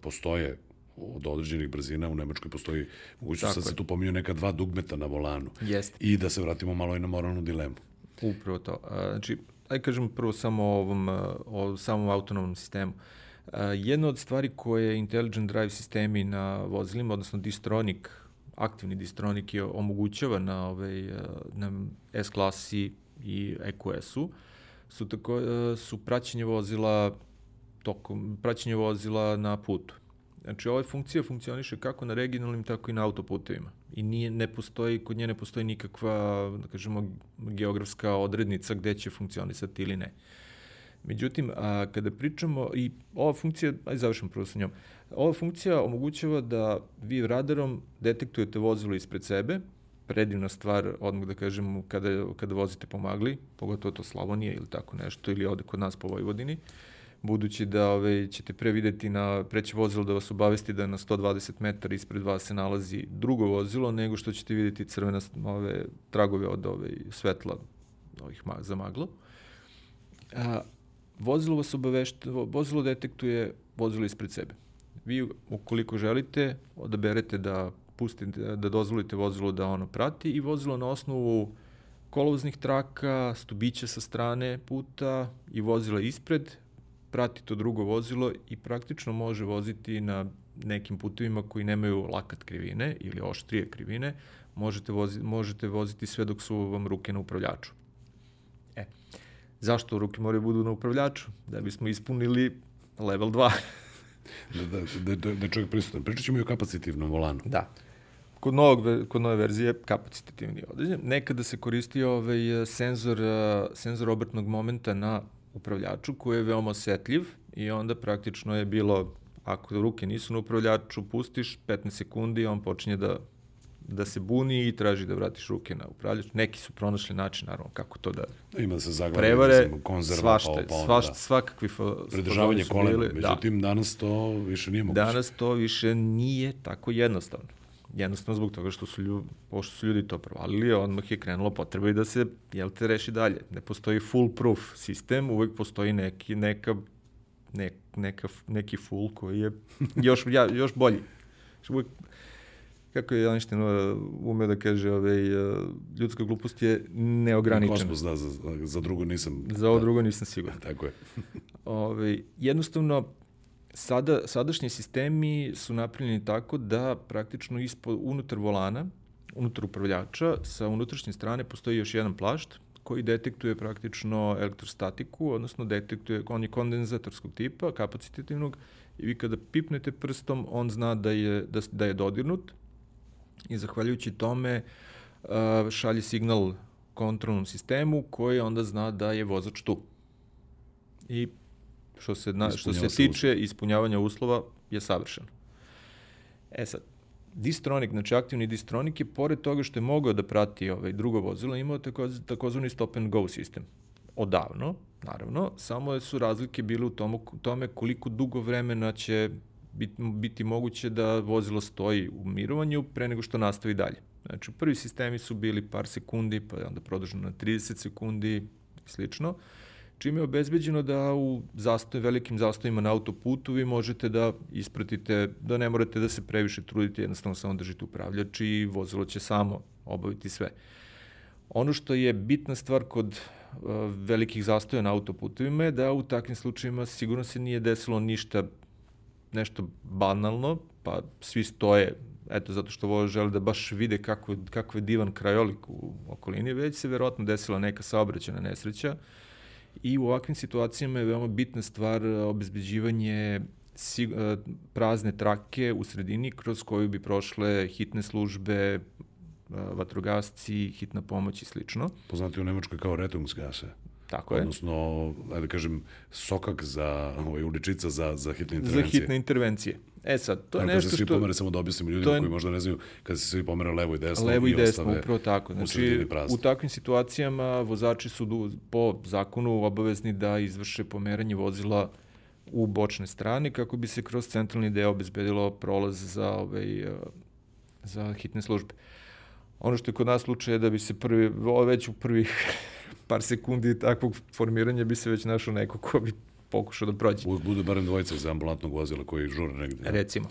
Speaker 1: postoje od određenih brzina u Nemačkoj postoji mogućnost sad se tu pominju neka dva dugmeta na volanu.
Speaker 2: Jest.
Speaker 1: I da se vratimo malo i na moralnu dilemu.
Speaker 2: Upravo to. Znači, ajde kažemo prvo samo o, ovom, o samom autonomnom sistemu. Jedna od stvari koje Intelligent Drive sistemi na vozilima, odnosno Distronic, aktivni Distronic je omogućava na, ovaj, na S-klasi i EQS-u, su, tako, su praćenje vozila tokom praćenje vozila na putu. Znači, ova funkcija funkcioniše kako na regionalnim, tako i na autoputevima. I nije, ne postoji, kod nje ne postoji nikakva, da kažemo, geografska odrednica gde će funkcionisati ili ne. Međutim, a, kada pričamo, i ova funkcija, aj završam prvo sa njom, ova funkcija omogućava da vi radarom detektujete vozilo ispred sebe, predivna stvar, odmah da kažem, kada, kada vozite pomagli, pogotovo to Slavonije ili tako nešto, ili ode kod nas po Vojvodini, budući da ove, ćete pre videti na preće vozilo da vas obavesti da na 120 metara ispred vas se nalazi drugo vozilo, nego što ćete videti crvena ove, tragove od ove, svetla ovih ma, za maglo. A, vozilo vas obavešta, vozilo detektuje vozilo ispred sebe. Vi, ukoliko želite, odaberete da pustite, da dozvolite vozilo da ono prati i vozilo na osnovu kolovoznih traka, stubića sa strane puta i vozila ispred prati to drugo vozilo i praktično može voziti na nekim putevima koji nemaju lakat krivine ili oštrije krivine, možete, vozi, možete voziti sve dok su vam ruke na upravljaču. E, zašto ruke moraju budu na upravljaču? Da bismo ispunili level 2. (laughs)
Speaker 1: da, da, da, da, da čovjek prisutan. Pričat ćemo i o kapacitivnom volanu.
Speaker 2: Da. Kod, novog, kod nove verzije kapacitativni određen. Nekada se koristio ovaj senzor, senzor obrtnog momenta na upravljaču koji je veoma osetljiv i onda praktično je bilo ako ruke nisu na upravljaču, pustiš 15 sekundi, on počinje da da se buni i traži da vratiš ruke na upravljač. Neki su pronašli način, naravno, kako to da
Speaker 1: Ima da se zaglavlja, prevare, konzerva,
Speaker 2: svašta,
Speaker 1: pa, pa
Speaker 2: svašta,
Speaker 1: da.
Speaker 2: svakakvi
Speaker 1: Pridržavanje kolena, da. međutim, da. danas to više nije moguće.
Speaker 2: Danas to više nije tako jednostavno. Jednostavno zbog toga što su ljudi, pošto su ljudi to provalili, odmah je krenulo potreba i da se, jel te, reši dalje. Ne postoji full proof sistem, uvek postoji neki, neka, ne, neka, neki full koji je (laughs) još, ja, još bolji. Uvek, kako je Einstein umeo da kaže, ovaj, ljudska glupost je neograničena.
Speaker 1: Kosmos, da, za, za drugo nisam...
Speaker 2: Za ovo
Speaker 1: da.
Speaker 2: drugo nisam siguran. (laughs)
Speaker 1: Tako je.
Speaker 2: Ove, ovaj, jednostavno, sada, sadašnji sistemi su napravljeni tako da praktično ispod, unutar volana, unutar upravljača, sa unutrašnje strane postoji još jedan plašt koji detektuje praktično elektrostatiku, odnosno detektuje, on je kondenzatorskog tipa, kapacitativnog, i vi kada pipnete prstom, on zna da je, da, da je dodirnut i zahvaljujući tome šalje signal kontrolnom sistemu koji onda zna da je vozač tu. I što se, na, što se tiče ispunjavanja uslova je savršeno. E sad, Distronic, znači aktivni Distronic je pored toga što je mogao da prati ovaj drugo vozilo, imao tako, takozvani stop and go sistem. Odavno, naravno, samo su razlike bile u tomu, tome koliko dugo vremena će biti, biti moguće da vozilo stoji u mirovanju pre nego što nastavi dalje. Znači, prvi sistemi su bili par sekundi, pa onda produženo na 30 sekundi slično. Uh, čime je obezbeđeno da u zastoj, velikim zastojima na autoputu vi možete da ispratite, da ne morate da se previše trudite, jednostavno samo držite upravljač i vozilo će samo obaviti sve. Ono što je bitna stvar kod uh, velikih zastoja na autoputovima je da u takvim slučajima sigurno se nije desilo ništa nešto banalno, pa svi stoje eto, zato što ovo žele da baš vide kako, kako je divan krajolik u okolini, već se verovatno desila neka saobraćena nesreća, i u ovakvim situacijama je veoma bitna stvar e, obezbeđivanje e, prazne trake u sredini kroz koju bi prošle hitne službe, e, vatrogasci, hitna pomoć i slično.
Speaker 1: Poznati u Nemačkoj kao Rettungsgasse.
Speaker 2: Tako je.
Speaker 1: Odnosno, ajde da kažem, sokak za, ovaj, uličica za, za hitne intervencije.
Speaker 2: Za hitne intervencije. E sad, to je nešto
Speaker 1: što...
Speaker 2: svi
Speaker 1: pomere, samo da objasnimo ljudima je... koji možda ne znaju, kada se svi pomere levo i desno
Speaker 2: levo i,
Speaker 1: i
Speaker 2: desno, upravo tako. Znači, u, u takvim situacijama vozači su po zakonu obavezni da izvrše pomeranje vozila u bočne strane kako bi se kroz centralni deo obezbedilo prolaz za, ovaj, za hitne službe. Ono što je kod nas slučaj je da bi se prvi, već u prvih (laughs) par sekundi takvog formiranja bi se već našao neko ko bi pokušao da prođe.
Speaker 1: Uvijek bude barem dvojica za ambulantnog vozila koji žure negde.
Speaker 2: Recimo.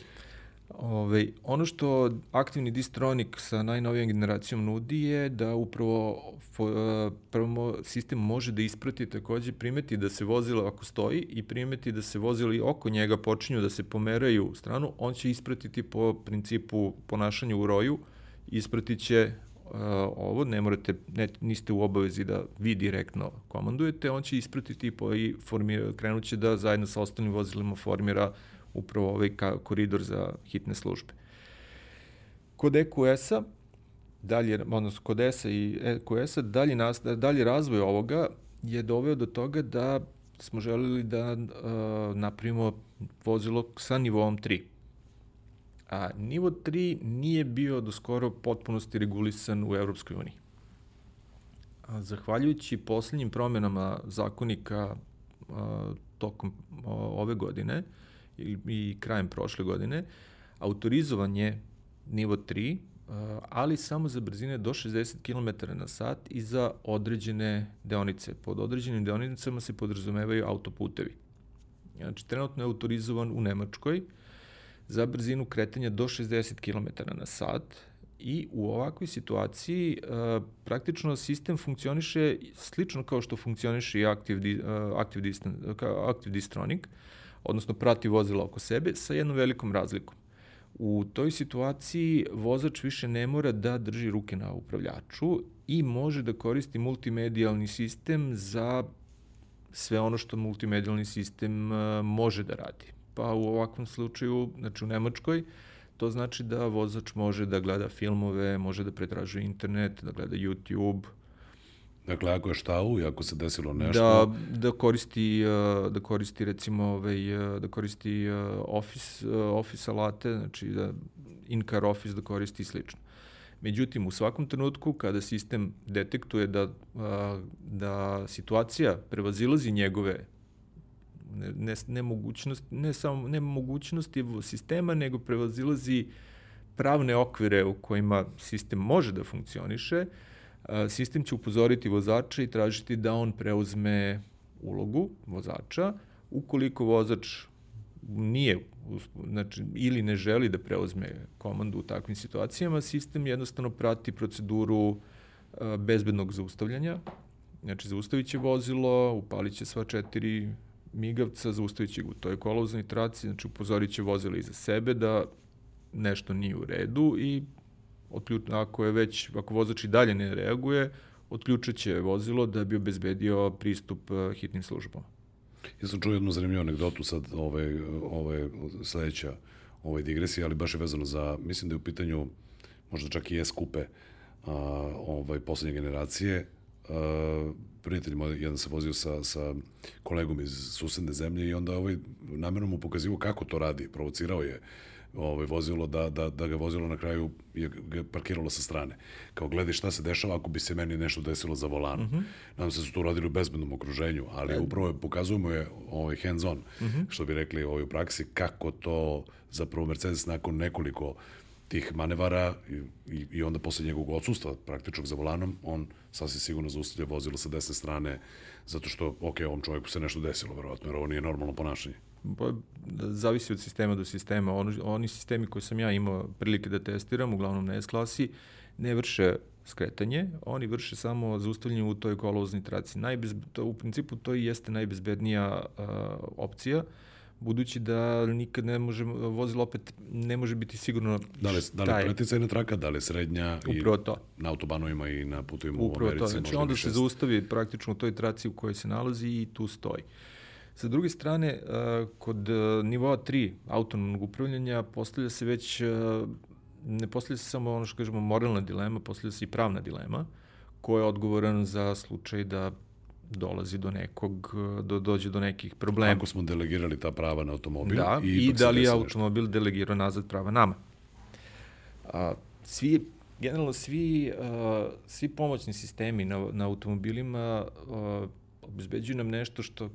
Speaker 2: Ove, ono što aktivni distronik sa najnovijom generacijom nudi je da upravo e, prvo sistem može da isprati takođe primeti da se vozilo ako stoji i primeti da se vozili oko njega počinju da se pomeraju u stranu, on će ispratiti po principu ponašanja u roju, ispratit će ovo, ne morate, ne, niste u obavezi da vi direktno komandujete, on će ispratiti po, i formira, krenut će da zajedno sa ostalim vozilima formira upravo ovaj ka, koridor za hitne službe. Kod EQS-a, dalje, odnosno kod ESA i EQS-a, dalje, nas, dalje razvoj ovoga je doveo do toga da smo želeli da uh, napravimo vozilo sa nivom 3. A nivo 3 nije bio do skoro potpunosti regulisan u Evropskoj uniji. A, zahvaljujući poslednjim promenama zakonika a, tokom a, ove godine i, i krajem prošle godine, autorizovan je nivo 3, ali samo za brzine do 60 km na sat i za određene deonice. Pod određenim deonicama se podrazumevaju autoputevi. Znači, trenutno je autorizovan u Nemačkoj, za brzinu kretanja do 60 km na sat i u ovakvoj situaciji uh, praktično sistem funkcioniše slično kao što funkcioniše i Active, uh, Active, Distant, Active Distronic, odnosno prati vozila oko sebe sa jednom velikom razlikom. U toj situaciji vozač više ne mora da drži ruke na upravljaču i može da koristi multimedijalni sistem za sve ono što multimedijalni sistem uh, može da radi pa u ovakvom slučaju, znači u Nemačkoj, to znači da vozač može da gleda filmove, može da pretražuje internet, da gleda YouTube.
Speaker 1: Dakle, ako je štau i ako se desilo nešto...
Speaker 2: Da, da koristi, da koristi recimo, ovaj, da koristi office, office alate, znači da in-car office da koristi i slično. Međutim, u svakom trenutku kada sistem detektuje da, da situacija prevazilazi njegove ne, ne, ne, samo ne mogućnosti sistema, nego prevazilazi pravne okvire u kojima sistem može da funkcioniše, sistem će upozoriti vozača i tražiti da on preuzme ulogu vozača. Ukoliko vozač nije znači, ili ne želi da preuzme komandu u takvim situacijama, sistem jednostavno prati proceduru bezbednog zaustavljanja. Znači, zaustavit će vozilo, upalit će sva četiri migavca, zaustavit će ga u toj kolovoznoj traci, znači upozorit će vozila iza sebe da nešto nije u redu i otključ, ako je već, ako vozač i dalje ne reaguje, otključat će vozilo da bi obezbedio pristup uh, hitnim službama.
Speaker 1: Ja sam čuo jednu zanimljivu anegdotu sad, ove, ove sledeća ove digresije, ali baš je vezano za, mislim da je u pitanju možda čak i S-kupe a, ovaj, poslednje generacije, uh, prijatelj moj, jedan se vozio sa, sa kolegom iz susedne zemlje i onda ovaj, namjerno mu pokazivo kako to radi, provocirao je ovaj, vozilo da, da, da ga vozilo na kraju je ga parkiralo sa strane. Kao gledaj šta se dešava ako bi se meni nešto desilo za volanom. Mm -hmm. Nadam se da su to radili u bezbednom okruženju, ali yeah. upravo je, pokazujemo je ovaj hands on, mm -hmm. što bi rekli ovaj, u praksi, kako to zapravo Mercedes nakon nekoliko tih manevara i, i, onda posle njegovog odsustva praktičnog za volanom, on sasvim sigurno zaustavlja vozilo sa desne strane zato što, ok, ovom čovjeku se nešto desilo, verovatno, jer ovo nije normalno ponašanje.
Speaker 2: Pa, zavisi od sistema do sistema. Oni, oni sistemi koje sam ja imao prilike da testiram, uglavnom na S-klasi, ne vrše skretanje, oni vrše samo zaustavljanje u toj kolovoznoj traci. Najbez, to, u principu to i jeste najbezbednija uh, opcija, budući da nikad ne može, vozilo opet ne može biti sigurno
Speaker 1: da li, da li preticajna traka, da li srednja
Speaker 2: Upravo to.
Speaker 1: na autobanovima i na putovima
Speaker 2: Upravo
Speaker 1: u Americi.
Speaker 2: to, znači onda se zaustavi praktično u toj traci u kojoj se nalazi i tu stoji. Sa druge strane, kod nivoa 3 autonomnog upravljanja postavlja se već, ne postavlja se samo ono što kažemo moralna dilema, postavlja se i pravna dilema, ko je odgovoran za slučaj da dolazi do nekog, do, dođe do nekih problema.
Speaker 1: Ako smo delegirali ta prava na automobil
Speaker 2: da, i, i da li je automobil nešto. delegirao nazad prava nama. A, svi, generalno svi, a, svi pomoćni sistemi na, na automobilima a, obezbeđuju nam nešto što,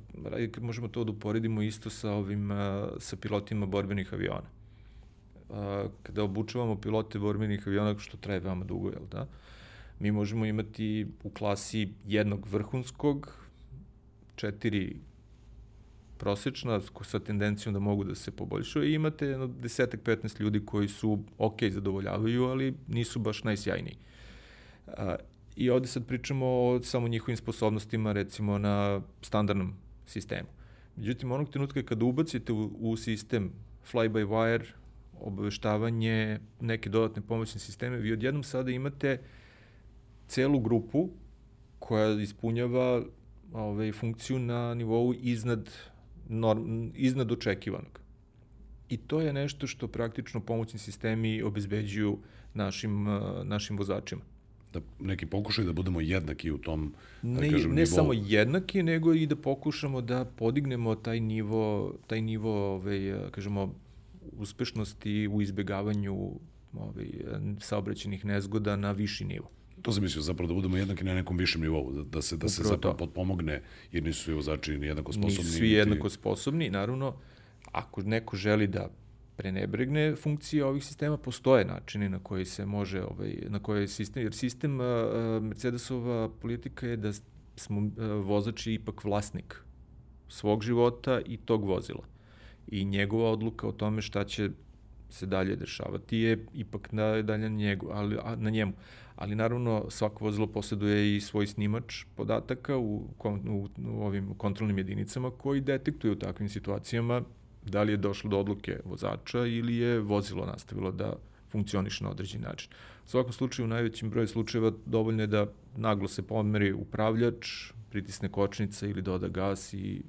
Speaker 2: možemo to da uporedimo isto sa ovim, a, sa pilotima borbenih aviona. A, kada obučavamo pilote borbenih aviona, što traje veoma dugo, jel da? Mi možemo imati u klasi jednog vrhunskog, četiri prosečna, sa tendencijom da mogu da se poboljšaju i imate jedno desetak, 15 ljudi koji su ok, zadovoljavaju, ali nisu baš najsjajniji. A, I ovde sad pričamo o samo njihovim sposobnostima, recimo na standardnom sistemu. Međutim, onog trenutka kada ubacite u, u sistem fly-by-wire, obaveštavanje, neke dodatne pomoćne sisteme, vi odjednom sada imate celu grupu koja ispunjava ovaj, funkciju na nivou iznad, norm, iznad očekivanog. I to je nešto što praktično pomoćni sistemi obezbeđuju našim, našim vozačima
Speaker 1: da neki pokušaju da budemo jednaki u tom,
Speaker 2: da ne, kažem, ne nivou. samo jednaki, nego i da pokušamo da podignemo taj nivo, taj nivo, ovaj, kažemo, uspešnosti u izbegavanju ovaj, saobraćenih nezgoda na viši nivo.
Speaker 1: To sam mislio, zapravo da budemo jednaki na nekom višem nivou, da, da se, da se zapravo potpomogne, jer nisu svi vozači jednako sposobni.
Speaker 2: Nisu svi jednako sposobni, naravno, ako neko želi da prenebregne funkcije ovih sistema, postoje načini na koji se može, ovaj, na koje sistem, jer sistem uh, Mercedesova politika je da smo uh, vozači ipak vlasnik svog života i tog vozila. I njegova odluka o tome šta će se dalje dešavati je ipak na, dalje na, njegu, ali, a, na njemu. Ali naravno svako vozilo posjeduje i svoj snimač podataka u, u, u ovim kontrolnim jedinicama koji detektuju u takvim situacijama da li je došlo do odluke vozača ili je vozilo nastavilo da funkcioniše na određen način. U svakom slučaju, u najvećem broju slučajeva dovoljno je da naglo se pomeri upravljač, pritisne kočnica ili doda gas i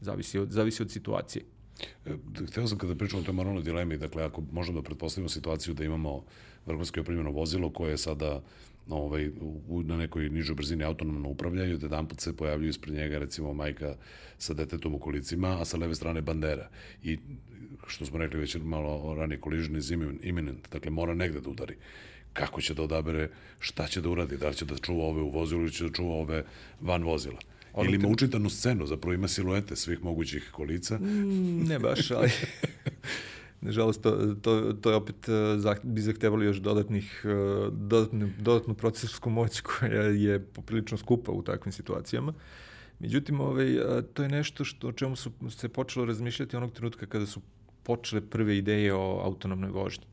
Speaker 2: zavisi od, zavisi od situacije.
Speaker 1: E, hteo sam kada pričamo o toj moralnoj dilemi, dakle, ako možemo da pretpostavimo situaciju da imamo vrhunski opremljeno vozilo koje je sada ovaj, u, na nekoj nižoj brzini autonomno upravljaju, da jedan put se pojavljuju ispred njega recimo majka sa detetom u kolicima, a sa leve strane bandera. I što smo rekli već malo ranije, collision is imminent, dakle mora negde da udari kako će da odabere šta će da uradi, da li će da čuva ove u vozilu ili će da čuva ove van vozila. Ono Ili ima učitanu scenu, zapravo ima siluete svih mogućih kolica.
Speaker 2: Mm, ne baš, (laughs) ali (laughs) Nažalost, to, to, to je opet zah, bi zahtevalo još dodatnih, uh, dodatnu, dodatnu procesorsku moć koja je poprilično skupa u takvim situacijama. Međutim, ovaj, uh, to je nešto što, o čemu su se počelo razmišljati onog trenutka kada su počele prve ideje o autonomnoj vožnji.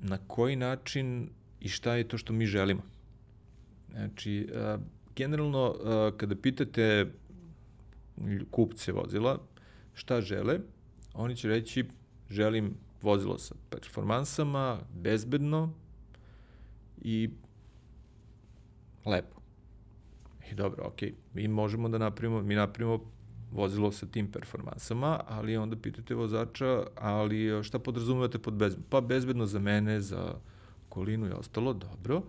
Speaker 2: Na koji način i šta je to što mi želimo? Znači, generalno, uh, kada pitate kupce vozila šta žele, oni će reći želim vozilo sa performansama, bezbedno i lepo. I dobro, ok, mi možemo da napravimo, mi napravimo vozilo sa tim performansama, ali onda pitate vozača, ali šta podrazumevate pod bezbedno? Pa bezbedno za mene, za okolinu i ostalo, dobro.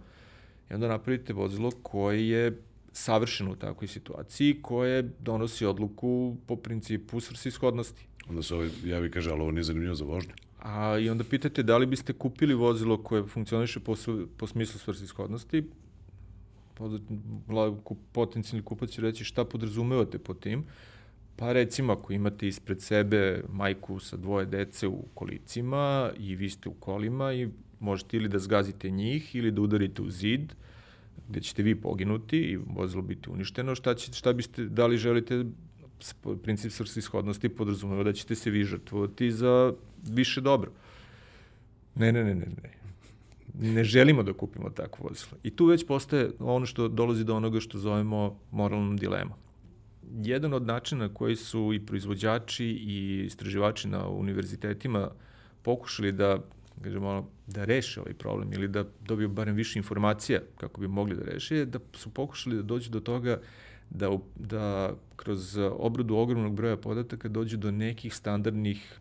Speaker 2: I onda napravite vozilo koje je savršeno u takvoj situaciji, koje donosi odluku po principu svrsishodnosti.
Speaker 1: Onda se ovaj javi i kaže, ali ovo nije zanimljivo za vožnju.
Speaker 2: A, I onda pitate da li biste kupili vozilo koje funkcioniše po, po smislu svrsishodnosti, potencijalni kupac će reći šta podrazumevate po tim, pa recimo ako imate ispred sebe majku sa dvoje dece u kolicima i vi ste u kolima i možete ili da zgazite njih ili da udarite u zid, gde ćete vi poginuti i vozilo biti uništeno, šta, će, šta biste, da li želite princip svrsishodnosti podrazumeva da ćete se vi žrtvovati za više dobro. Ne, ne, ne, ne, ne. Ne želimo da kupimo takvo vozilo. I tu već postaje ono što dolazi do onoga što zovemo moralnom dilemom. Jedan od načina koji su i proizvođači i istraživači na univerzitetima pokušali da kažemo, da reše ovaj problem ili da dobiju barem više informacija kako bi mogli da reše, je da su pokušali da dođu do toga da, da kroz obradu ogromnog broja podataka dođu do nekih standardnih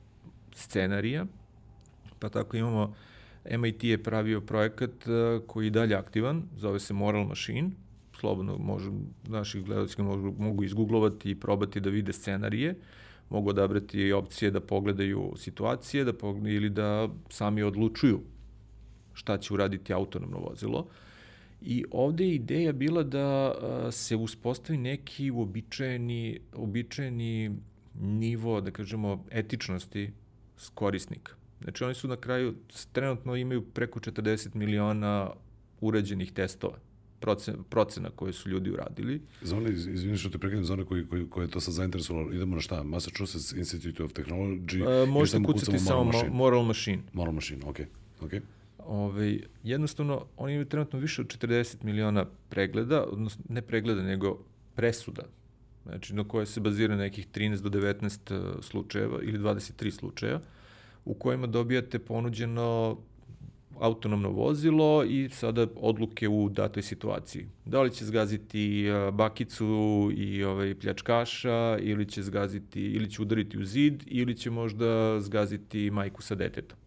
Speaker 2: scenarija, pa tako imamo MIT je pravio projekat uh, koji je dalje aktivan, zove se Moral Machine, slobodno možu, naši gledalci mogu, mogu izgooglovati i probati da vide scenarije, mogu odabrati opcije da pogledaju situacije da pogledaju, ili da sami odlučuju šta će uraditi autonomno vozilo. I ovde je ideja bila da se uspostavi neki uobičajeni, uobičajeni nivo, da kažemo, etičnosti korisnika. Znači oni su na kraju, trenutno imaju preko 40 miliona urađenih testova procena, procena koje su ljudi uradili.
Speaker 1: Za one, izvini što te prekrenem, za one koji, koji, koje je to sad zainteresovalo, idemo na šta? Massachusetts Institute of Technology?
Speaker 2: Uh, možete kucati samo moral machine. moral machine.
Speaker 1: Moral machine. Okay. Okay.
Speaker 2: Ove, jednostavno, oni imaju trenutno više od 40 miliona pregleda, odnosno ne pregleda, nego presuda, znači na koje se bazira nekih 13 do 19 e, slučajeva ili 23 slučaja, u kojima dobijate ponuđeno autonomno vozilo i sada odluke u datoj situaciji. Da li će zgaziti e, bakicu i ovaj pljačkaša ili će zgaziti ili će udariti u zid ili će možda zgaziti majku sa detetom.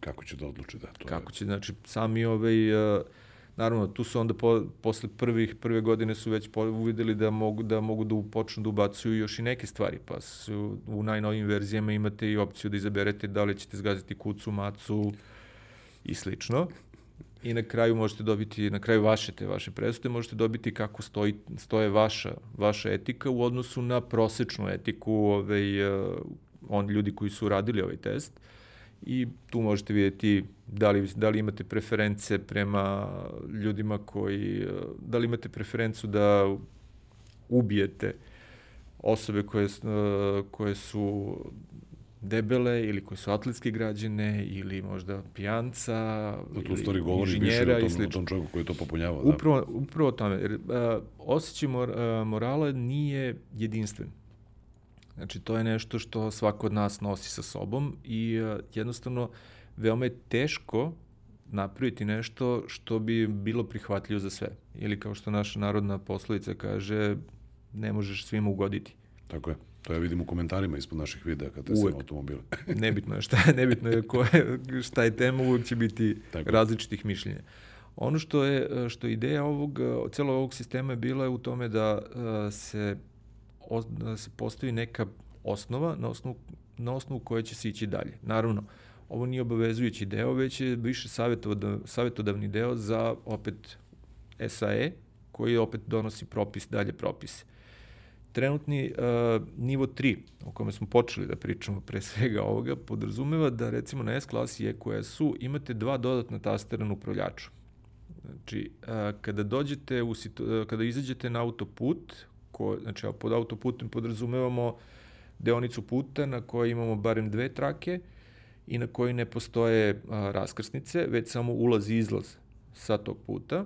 Speaker 1: Kako će da odluči da to?
Speaker 2: Kako će, znači sami ovaj uh, Naravno, tu su onda po, posle prvih, prve godine su već uvideli da mogu da mogu da počnu da ubacuju još i neke stvari, pa su, u najnovim verzijama imate i opciju da izaberete da li ćete zgaziti kucu, macu i slično. I na kraju možete dobiti, na kraju vaše te vaše presude, možete dobiti kako stoji, stoje vaša, vaša etika u odnosu na prosečnu etiku ovaj, uh, on, ljudi koji su radili ovaj test. Uh, i tu možete vidjeti da li, da li imate preference prema ljudima koji, da li imate preferencu da ubijete osobe koje, koje su debele ili koje su atletski građene ili možda pijanca
Speaker 1: da, ili stvari govori inženjera više o tom, o tom čovjeku koji to popunjava.
Speaker 2: Da. Upravo, upravo o tome. Jer, a, osjećaj mor, a, morala nije jedinstven. Znači, to je nešto što svako od nas nosi sa sobom i uh, jednostavno veoma je teško napraviti nešto što bi bilo prihvatljivo za sve. Ili kao što naša narodna poslovica kaže, ne možeš svima ugoditi.
Speaker 1: Tako je. To ja vidim u komentarima ispod naših videa kad testim automobile. (laughs)
Speaker 2: nebitno je šta, nebitno je ko je, šta je tema, uvijek će biti Tako. različitih mišljenja. Ono što je, što je ideja ovog, celog ovog sistema je bila u tome da se da se postavi neka osnova na osnovu, na osnovu koje će se ići dalje. Naravno, ovo nije obavezujući deo, već je više savjetodavni deo za opet SAE, koji opet donosi propis, dalje propise. Trenutni uh, nivo 3, o kome smo počeli da pričamo pre svega ovoga, podrazumeva da recimo na S klasi EQS-u imate dva dodatna tastera na upravljaču. Znači, uh, kada dođete u situ, uh, kada izađete na autoput, ko, znači pod autoputem podrazumevamo deonicu puta na kojoj imamo barem dve trake i na kojoj ne postoje a, raskrsnice, već samo ulaz i izlaz sa tog puta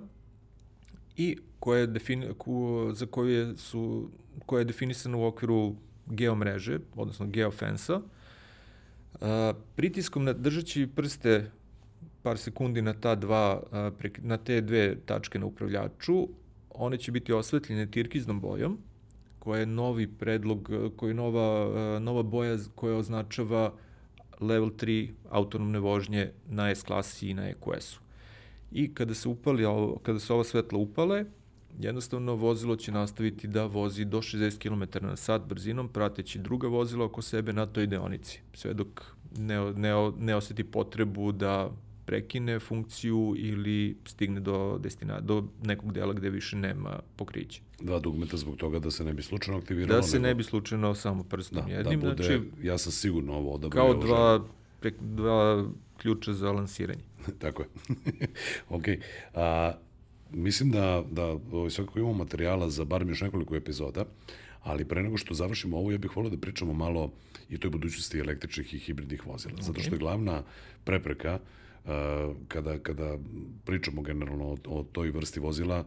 Speaker 2: i koje defini, ko, za koje je, su, koje je definisano u okviru geomreže, odnosno geofensa. A, pritiskom na držaći prste par sekundi na ta dva, na te dve tačke na upravljaču, one će biti osvetljene tirkiznom bojom, koja je novi predlog, koja je nova, nova boja koja označava level 3 autonomne vožnje na S klasi i na EQS-u. I kada se, upali, kada se ova svetla upale, jednostavno vozilo će nastaviti da vozi do 60 km na sat brzinom, prateći druga vozila oko sebe na toj deonici, sve dok ne, ne, ne oseti potrebu da prekine funkciju ili stigne do, destina, do nekog dela gde više nema pokrića.
Speaker 1: Dva dugmeta zbog toga da se ne bi slučajno aktiviralo.
Speaker 2: Da se nego... ne bi slučajno samo prstom da, jednim.
Speaker 1: Da bude, znači, ja sam sigurno ovo odabrao.
Speaker 2: Kao dva, pre, dva ključa za lansiranje. (laughs)
Speaker 1: Tako je. (laughs) ok. A, mislim da, da ovaj, svakako imamo materijala za bar još nekoliko epizoda, ali pre nego što završimo ovo, ja bih volio da pričamo malo i toj budućnosti električnih i hibridnih vozila. Okay. Zato što je glavna prepreka uh, kada, kada pričamo generalno o, o toj vrsti vozila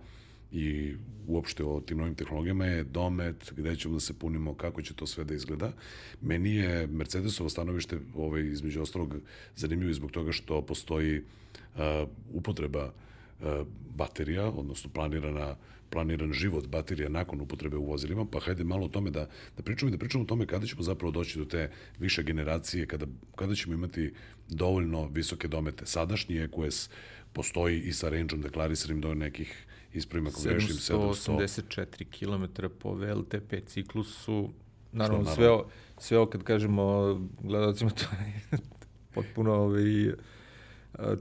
Speaker 1: i uopšte o tim novim tehnologijama je domet, gde ćemo da se punimo, kako će to sve da izgleda. Meni je Mercedesovo stanovište ovaj, između ostalog zanimljivo zbog toga što postoji uh, upotreba uh, baterija, odnosno planirana planiran život baterija nakon upotrebe u vozilima, pa hajde malo o tome da, da pričamo i da pričamo o tome kada ćemo zapravo doći do te više generacije, kada, kada ćemo imati dovoljno visoke domete. Sadašnji EQS postoji i sa range-om deklarisanim do nekih ispravima ako grešim
Speaker 2: 784 km po VLTP ciklusu naravno, naravno sve, sve ovo kad kažemo gledalcima to je (laughs) potpuno ovaj,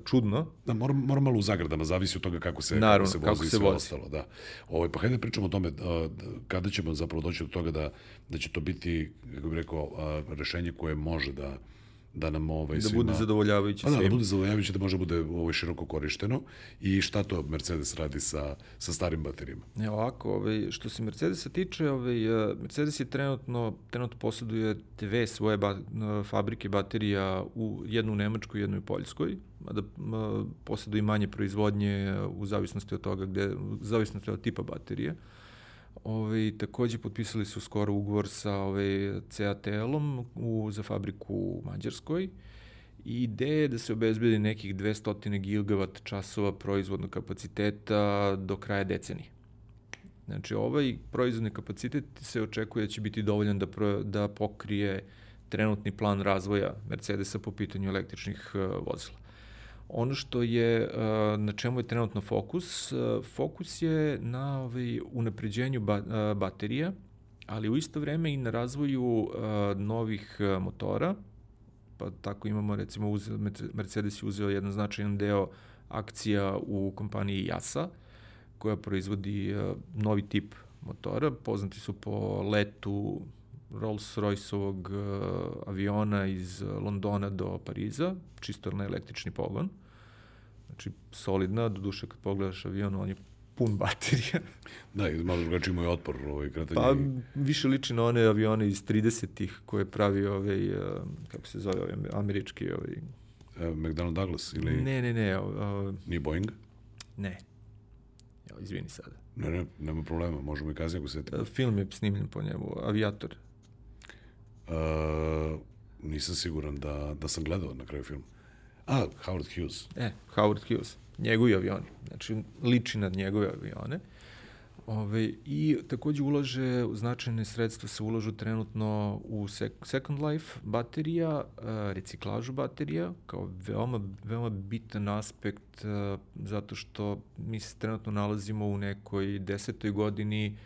Speaker 2: čudno.
Speaker 1: Da, moram, moram malo u zagradama, zavisi od toga kako se, Naravno, kako se vozi kako se i sve vozi. ostalo. Da. Ovo, ovaj, pa hajde da pričamo o tome kada ćemo zapravo doći do toga da, da će to biti, kako bih rekao, rešenje koje može da da nam ovaj,
Speaker 2: da
Speaker 1: svima...
Speaker 2: bude zadovoljavajuće
Speaker 1: Pa da, da bude zadovoljavajuće, da može bude ovaj, široko korišteno. I šta to Mercedes radi sa, sa starim baterijama?
Speaker 2: Ne, ovako, ovaj, što se Mercedesa tiče, ovaj, eh, Mercedes je trenutno, trenutno posjeduje dve svoje ba, eh, fabrike baterija, u, jednu u Nemačkoj, jednu u Poljskoj, mada m, posjeduje i manje proizvodnje u zavisnosti od toga, gde, u zavisnosti od tipa baterije. Ove, takođe potpisali su skoro ugovor sa ove, CATL-om u, za fabriku u Mađarskoj i ideja je da se obezbedi nekih 200 gigavat časova proizvodnog kapaciteta do kraja decenije. Znači, ovaj proizvodni kapacitet se očekuje da će biti dovoljan da, pro, da pokrije trenutni plan razvoja Mercedesa po pitanju električnih uh, vozila. Ono što je, uh, na čemu je trenutno fokus, uh, fokus je na ovaj, unapređenju uh, baterija, ali u isto vreme i na razvoju novih motora, pa tako imamo recimo Mercedes je uzeo jedan značajan deo akcija u kompaniji Jasa, koja proizvodi novi tip motora, poznati su po letu Rolls-Royceovog aviona iz Londona do Pariza, čisto na električni pogon. Znači, solidna, do duše kad pogledaš avion, on je pun baterija. (laughs)
Speaker 1: Da, i malo drugačiji moj otpor ovaj, kretanje.
Speaker 2: Pa više liči na one avione iz 30-ih koje pravi ovaj, uh, kako se zove, ovaj američki ovaj...
Speaker 1: E, McDonnell Douglas ili...
Speaker 2: Ne, ne, ne. Uh,
Speaker 1: Nije Boeing?
Speaker 2: ne. Jo, izvini sada.
Speaker 1: Ne, ne, nema problema, možemo i kasnije ako se...
Speaker 2: Uh, film je snimljen po njemu, Aviator.
Speaker 1: Uh, nisam siguran da, da sam gledao na kraju film. A, Howard Hughes.
Speaker 2: E, Howard Hughes. Njegovi avioni. Znači, liči na njegove avione. Ove, I takođe ulaže, značajne sredstva se ulažu trenutno u sek Second Life baterija, reciklažu baterija, kao veoma, veoma bitan aspekt, zato što mi se trenutno nalazimo u nekoj desetoj godini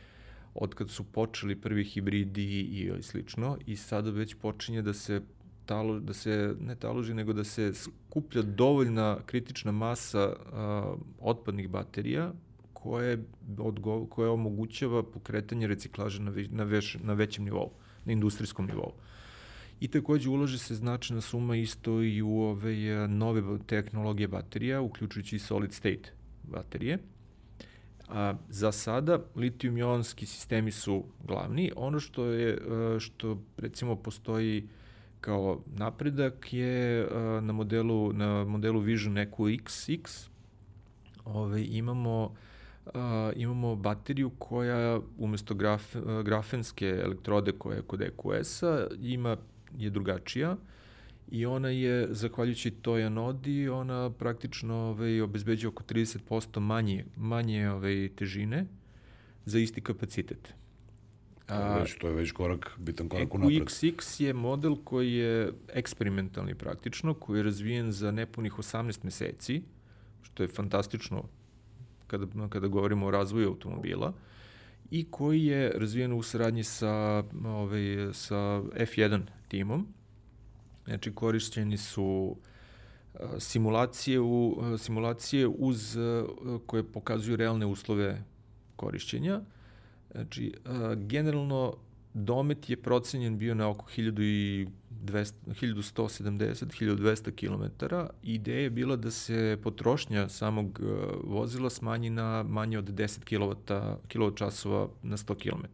Speaker 2: od kad su počeli prvi hibridi i slično i sada već počinje da se talo, da se ne taloži, nego da se skuplja dovoljna kritična masa uh, otpadnih baterija koje, odgo, koje omogućava pokretanje reciklaže na, na, veš, na većem nivou, na industrijskom nivou. I takođe ulože se značajna suma isto i u ove nove tehnologije baterija, uključujući i solid state baterije. A, za sada litijum-ionski sistemi su glavni. Ono što je što recimo postoji kao napredak je na modelu na modelu Vision Eco XX ove imamo uh, imamo bateriju koja umesto graf, grafenske elektrode koja je kod EQS-a ima je drugačija i ona je, zahvaljujući toj anodi, ona praktično ovaj, obezbeđuje oko 30% manje, manje ovaj, težine za isti kapacitet.
Speaker 1: A, već, to je već korak, bitan korak u napred.
Speaker 2: EQXX je model koji je eksperimentalni praktično, koji je razvijen za nepunih 18 meseci, što je fantastično kada, kada govorimo o razvoju automobila, i koji je razvijen u saradnji sa, ovaj, sa F1 timom. Znači, korišćeni su simulacije, u, simulacije uz, koje pokazuju realne uslove korišćenja. Znači, generalno domet je procenjen bio na oko 1200, 1170, 1200 km. Ideja je bila da se potrošnja samog vozila smanji na manje od 10 kW, kWh časova na 100 km.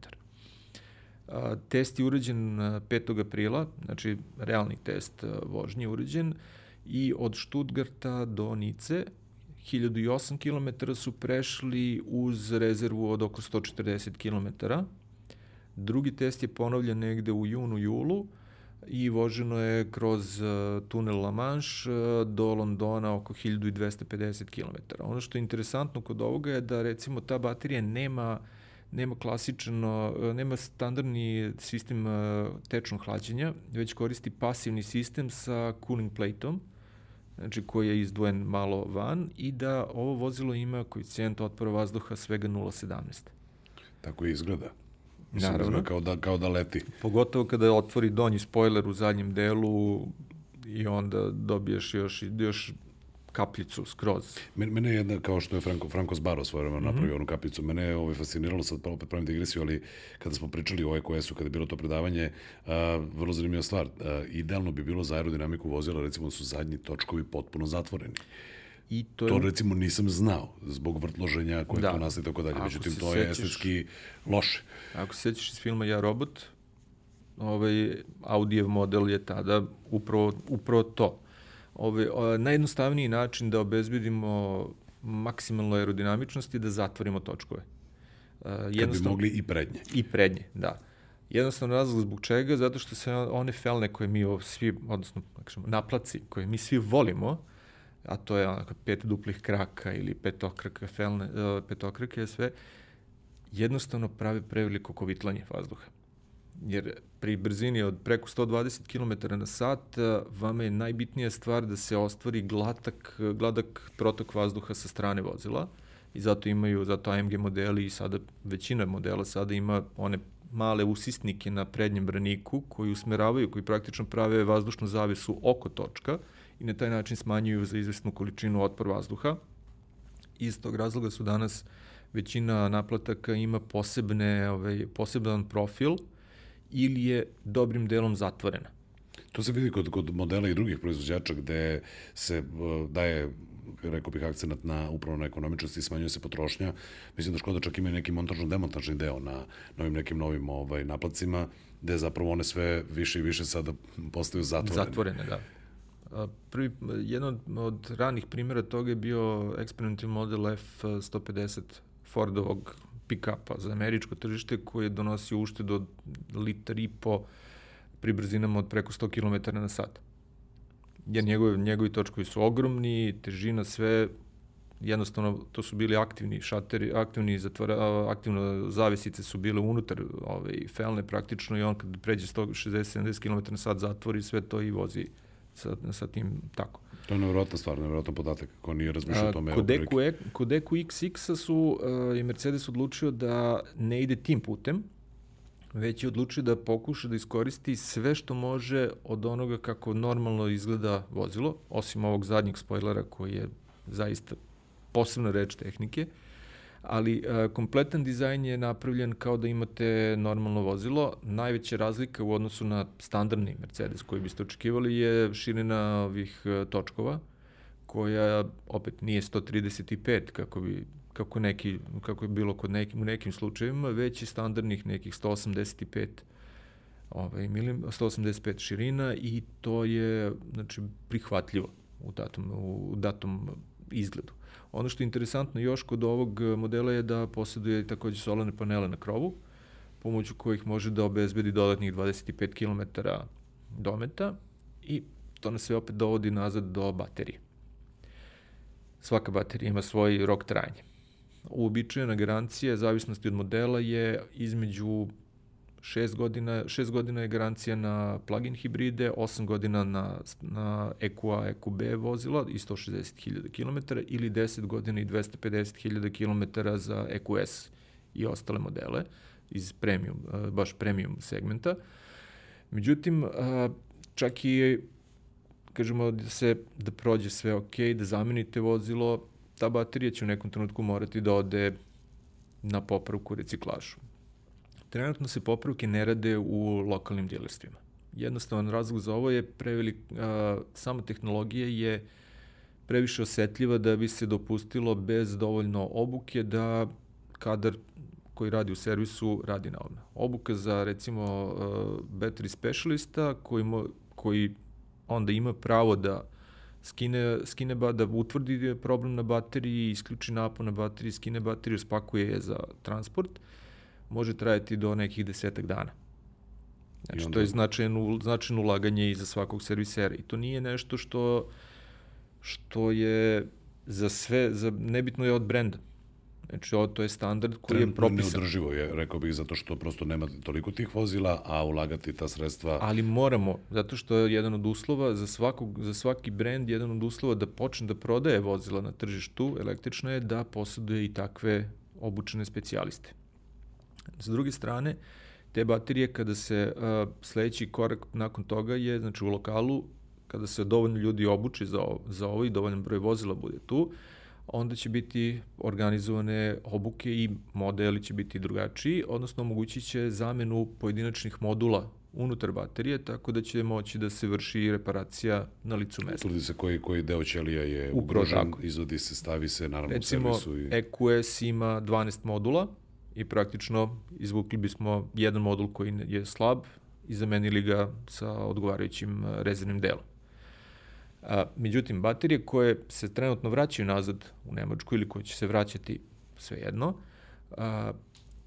Speaker 2: Test je uređen 5. aprila, znači realni test vožnje je uređen i od Stuttgarta do Nice 1008 km su prešli uz rezervu od oko 140 km. Drugi test je ponovljen negde u junu, julu i voženo je kroz tunel La Manche do Londona oko 1250 km. Ono što je interesantno kod ovoga je da recimo ta baterija nema nema klasično, nema standardni sistem tečnog hlađenja, već koristi pasivni sistem sa cooling plate-om, znači koji je izdvojen malo van i da ovo vozilo ima koeficijent otpora vazduha svega 0,17.
Speaker 1: Tako izgleda.
Speaker 2: Mislim, Naravno.
Speaker 1: Kao da, kao da leti.
Speaker 2: Pogotovo kada otvori donji spoiler u zadnjem delu i onda dobiješ još, još kapljicu skroz.
Speaker 1: Mene, mene je jedna, kao što je Franco, Franco Sbaro svoje vremena
Speaker 2: Mhm.
Speaker 1: napravio onu kapljicu, mene je ovaj, fasciniralo, sad opet pravim digresiju, ali kada smo pričali o EQS-u, kada je bilo to predavanje, a, vrlo zanimljiva stvar, a, idealno bi bilo za aerodinamiku vozila, recimo da su zadnji točkovi potpuno zatvoreni.
Speaker 2: I to,
Speaker 1: To
Speaker 2: je,
Speaker 1: recimo nisam znao, zbog vrtloženja koje
Speaker 2: Da.
Speaker 1: tu nastaje i tako dalje. Međutim, to je estetski loše.
Speaker 2: ako se sećaš iz filma Ja robot, ovaj Audijev model je tada upravo, upravo to. Ovaj, najjednostavniji način da obezbedimo maksimalnu aerodinamičnost je da zatvorimo točkove.
Speaker 1: Kad bi mogli i prednje.
Speaker 2: I prednje, da. Jednostavno razlog zbog čega, zato što se one felne koje mi svi, odnosno naplaci koje mi svi volimo, a to je onako pet duplih kraka ili petokraka felne, petokrake sve, jednostavno prave preveliko kovitlanje vazduha. Jer pri brzini od preko 120 km na sat uh, vama je najbitnija stvar da se ostvari glatak, gladak protok vazduha sa strane vozila i zato imaju, zato AMG modeli i sada većina modela sada ima one male usisnike na prednjem braniku koji usmeravaju, koji praktično prave vazdušnu zavesu oko točka i na taj način smanjuju za izvesnu količinu otpor vazduha. Iz tog razloga su danas većina naplataka ima posebne, ovaj, poseban profil ili je dobrim delom zatvorena.
Speaker 1: To se vidi kod, kod modela i drugih proizvođača gde se uh, daje rekao bih akcenat na upravo na ekonomičnost i smanjuje se potrošnja. Mislim da Škoda čak ima neki montažno-demontažni deo na novim nekim novim ovaj, naplacima, gde zapravo one sve više i više sada postaju zatvorene.
Speaker 2: Zatvorene, da. A, Prvi, jedan od ranih primjera toga je bio eksperimentalni model F-150 Fordovog pick-upa za američko tržište koji je donosio uštedu od litar i po pri brzinama od preko 100 km na sat. Jer njegovi, njegovi točkovi su ogromni, težina sve, jednostavno to su bili aktivni šateri, aktivni zatvora, a, aktivno zavesice su bile unutar ovaj, felne praktično i on kad pređe 160-70 km na sat zatvori sve to i vozi sa, sa tim tako.
Speaker 1: To je nevjerojatna stvar, nevjerojatan podatak, ko nije razmišljao o tome.
Speaker 2: Kod
Speaker 1: prilike.
Speaker 2: EQ, kod XX-a su uh, je Mercedes odlučio da ne ide tim putem, već je odlučio da pokuša da iskoristi sve što može od onoga kako normalno izgleda vozilo, osim ovog zadnjeg spojlera koji je zaista posebna reč tehnike, ali uh, kompletan dizajn je napravljen kao da imate normalno vozilo. Najveća razlika u odnosu na standardni Mercedes koji biste očekivali je širina ovih uh, točkova, koja opet nije 135 kako bi kako neki kako je bilo kod nekim u nekim slučajevima već je standardnih nekih 185 ovaj milim 185 širina i to je znači prihvatljivo u datom u datom izgledu. Ono što je interesantno još kod ovog modela je da posjeduje takođe solarne panele na krovu, pomoću kojih može da obezbedi dodatnih 25 km dometa i to nas sve opet dovodi nazad do baterije. Svaka baterija ima svoj rok trajanja. Uobičajena garancija, zavisnosti od modela, je između 6 godina, 6 godina je garancija na plug-in hibride, 8 godina na, na EQA, EQB vozila i 160.000 km ili 10 godina i 250.000 km za EQS i ostale modele iz premium, baš premium segmenta. Međutim, čak i kažemo da se da prođe sve ok, da zamenite vozilo, ta baterija će u nekom trenutku morati da ode na popravku reciklažu. Trenutno se popravke ne rade u lokalnim dilerstvima. Jednostavan razlog za ovo je prevelik, a, sama tehnologija je previše osetljiva da bi se dopustilo bez dovoljno obuke da kadar koji radi u servisu radi na ovome. Obuka za recimo uh, battery specialista koji, mo, koji onda ima pravo da skine, skine ba, da utvrdi problem na bateriji, isključi napon na bateriji, skine bateriju, spakuje je za transport, može trajati do nekih desetak dana. Znači, onda... to je značajno, značajno ulaganje i za svakog servisera. I to nije nešto što, što je za sve, za, nebitno je od brenda. Znači, ovo to je standard koji
Speaker 1: Trenutno
Speaker 2: je propisan.
Speaker 1: neodrživo je, rekao bih, zato što prosto nema toliko tih vozila, a ulagati ta sredstva...
Speaker 2: Ali moramo, zato što je jedan od uslova za, svakog, za svaki brend, jedan od uslova da počne da prodaje vozila na tržištu električno je da posjeduje i takve obučene specijaliste. S druge strane, te baterije kada se uh, sledeći korak nakon toga je, znači u lokalu, kada se dovoljno ljudi obuči za ovo, za ovo i dovoljan broj vozila bude tu, onda će biti organizovane obuke i modeli će biti drugačiji, odnosno omogućit će zamenu pojedinačnih modula unutar baterije, tako da će moći da se vrši reparacija na licu mesta.
Speaker 1: Utvrdi se koji, koji deo ćelija je ugrožen, izvodi se, stavi se, naravno
Speaker 2: Recimo,
Speaker 1: u servisu.
Speaker 2: I... EQS ima 12 modula i praktično izvukli bismo jedan modul koji je slab i zamenili ga sa odgovarajućim rezervnim delom. A, međutim, baterije koje se trenutno vraćaju nazad u Nemačku ili koje će se vraćati svejedno, a,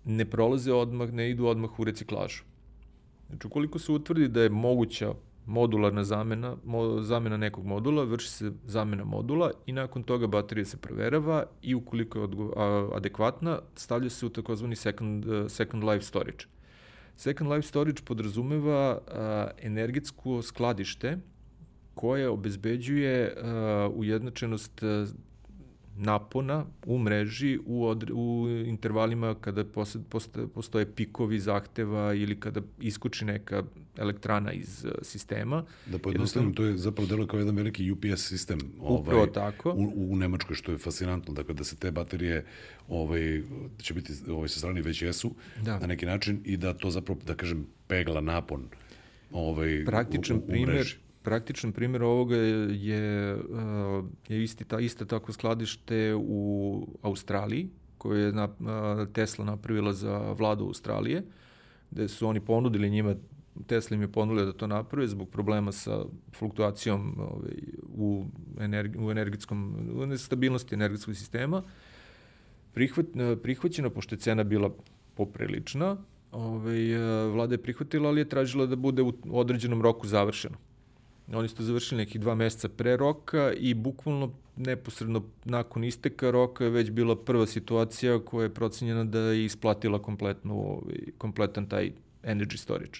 Speaker 2: ne prolaze odmah, ne idu odmah u reciklažu. Znači, ukoliko se utvrdi da je moguća modularna zamena, mo, zamena nekog modula, vrši se zamena modula i nakon toga baterija se proverava i ukoliko je odgo, a, adekvatna, stavlja se u takozvani second, second life storage. Second life storage podrazumeva a, energetsko skladište koje obezbeđuje uh, ujednačenost napona u mreži u, od, u intervalima kada postoje, postoje pikovi zahteva ili kada iskuči neka elektrana iz uh, sistema.
Speaker 1: Da pojednostavim, to je zapravo delo kao jedan veliki UPS sistem
Speaker 2: upravo ovaj, tako.
Speaker 1: U, u Nemačkoj, što je fascinantno. Dakle, da se te baterije ovaj, će biti ovaj, sa strane već jesu da. na neki način i da to zapravo, da kažem, pegla napon ovaj,
Speaker 2: Praktičan
Speaker 1: u, u, u
Speaker 2: primjer,
Speaker 1: mreži
Speaker 2: praktičan primjer ovoga je, je isti ta, isto tako skladište u Australiji, koje je na, Tesla napravila za vladu Australije, gde su oni ponudili njima, Tesla im je ponudila da to naprave zbog problema sa fluktuacijom ovaj, u, energi, u energetskom, u nestabilnosti energetskog sistema. Prihvat, prihvaćena, pošto je cena bila poprilična, ovaj, vlada je prihvatila, ali je tražila da bude u određenom roku završeno. Oni su završili nekih dva meseca pre roka i bukvalno neposredno nakon isteka roka je već bila prva situacija koja je procenjena da je isplatila kompletnu, ovaj, kompletan taj energy storage.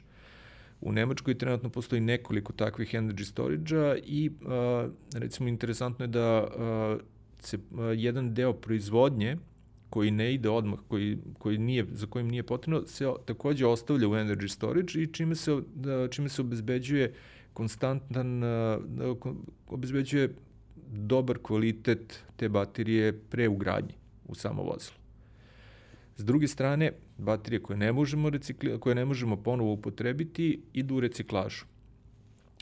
Speaker 2: U Nemačkoj trenutno postoji nekoliko takvih energy storage-a i a, recimo interesantno je da a, se a, jedan deo proizvodnje koji ne ide odmah, koji, koji nije, za kojim nije potrebno, se takođe ostavlja u energy storage i čime se, da, čime se obezbeđuje uh, konstantan, obezbeđuje dobar kvalitet te baterije pre ugradnje u samo vozilo. S druge strane, baterije koje ne možemo, recikli, koje ne možemo ponovo upotrebiti idu u reciklažu.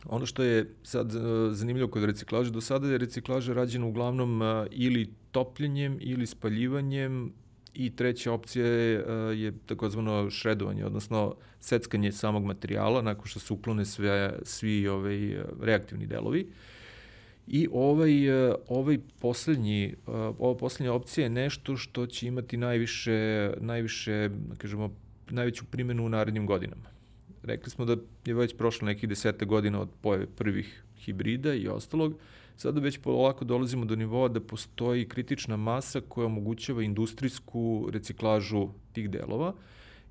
Speaker 2: Ono što je sad zanimljivo kod reciklaže, do sada je reciklaža rađena uglavnom ili topljenjem ili spaljivanjem I treća opcija je, e, je takozvano šredovanje, odnosno seckanje samog materijala nakon što se uklone sve, svi ovaj, reaktivni delovi. I ovaj, e, ovaj poslednji, e, ova poslednja opcija je nešto što će imati najviše, najviše da kažemo, najveću primjenu u narednim godinama. Rekli smo da je već prošlo nekih deseta godina od pojave prvih hibrida i ostalog, Sada već polako dolazimo do nivoa da postoji kritična masa koja omogućava industrijsku reciklažu tih delova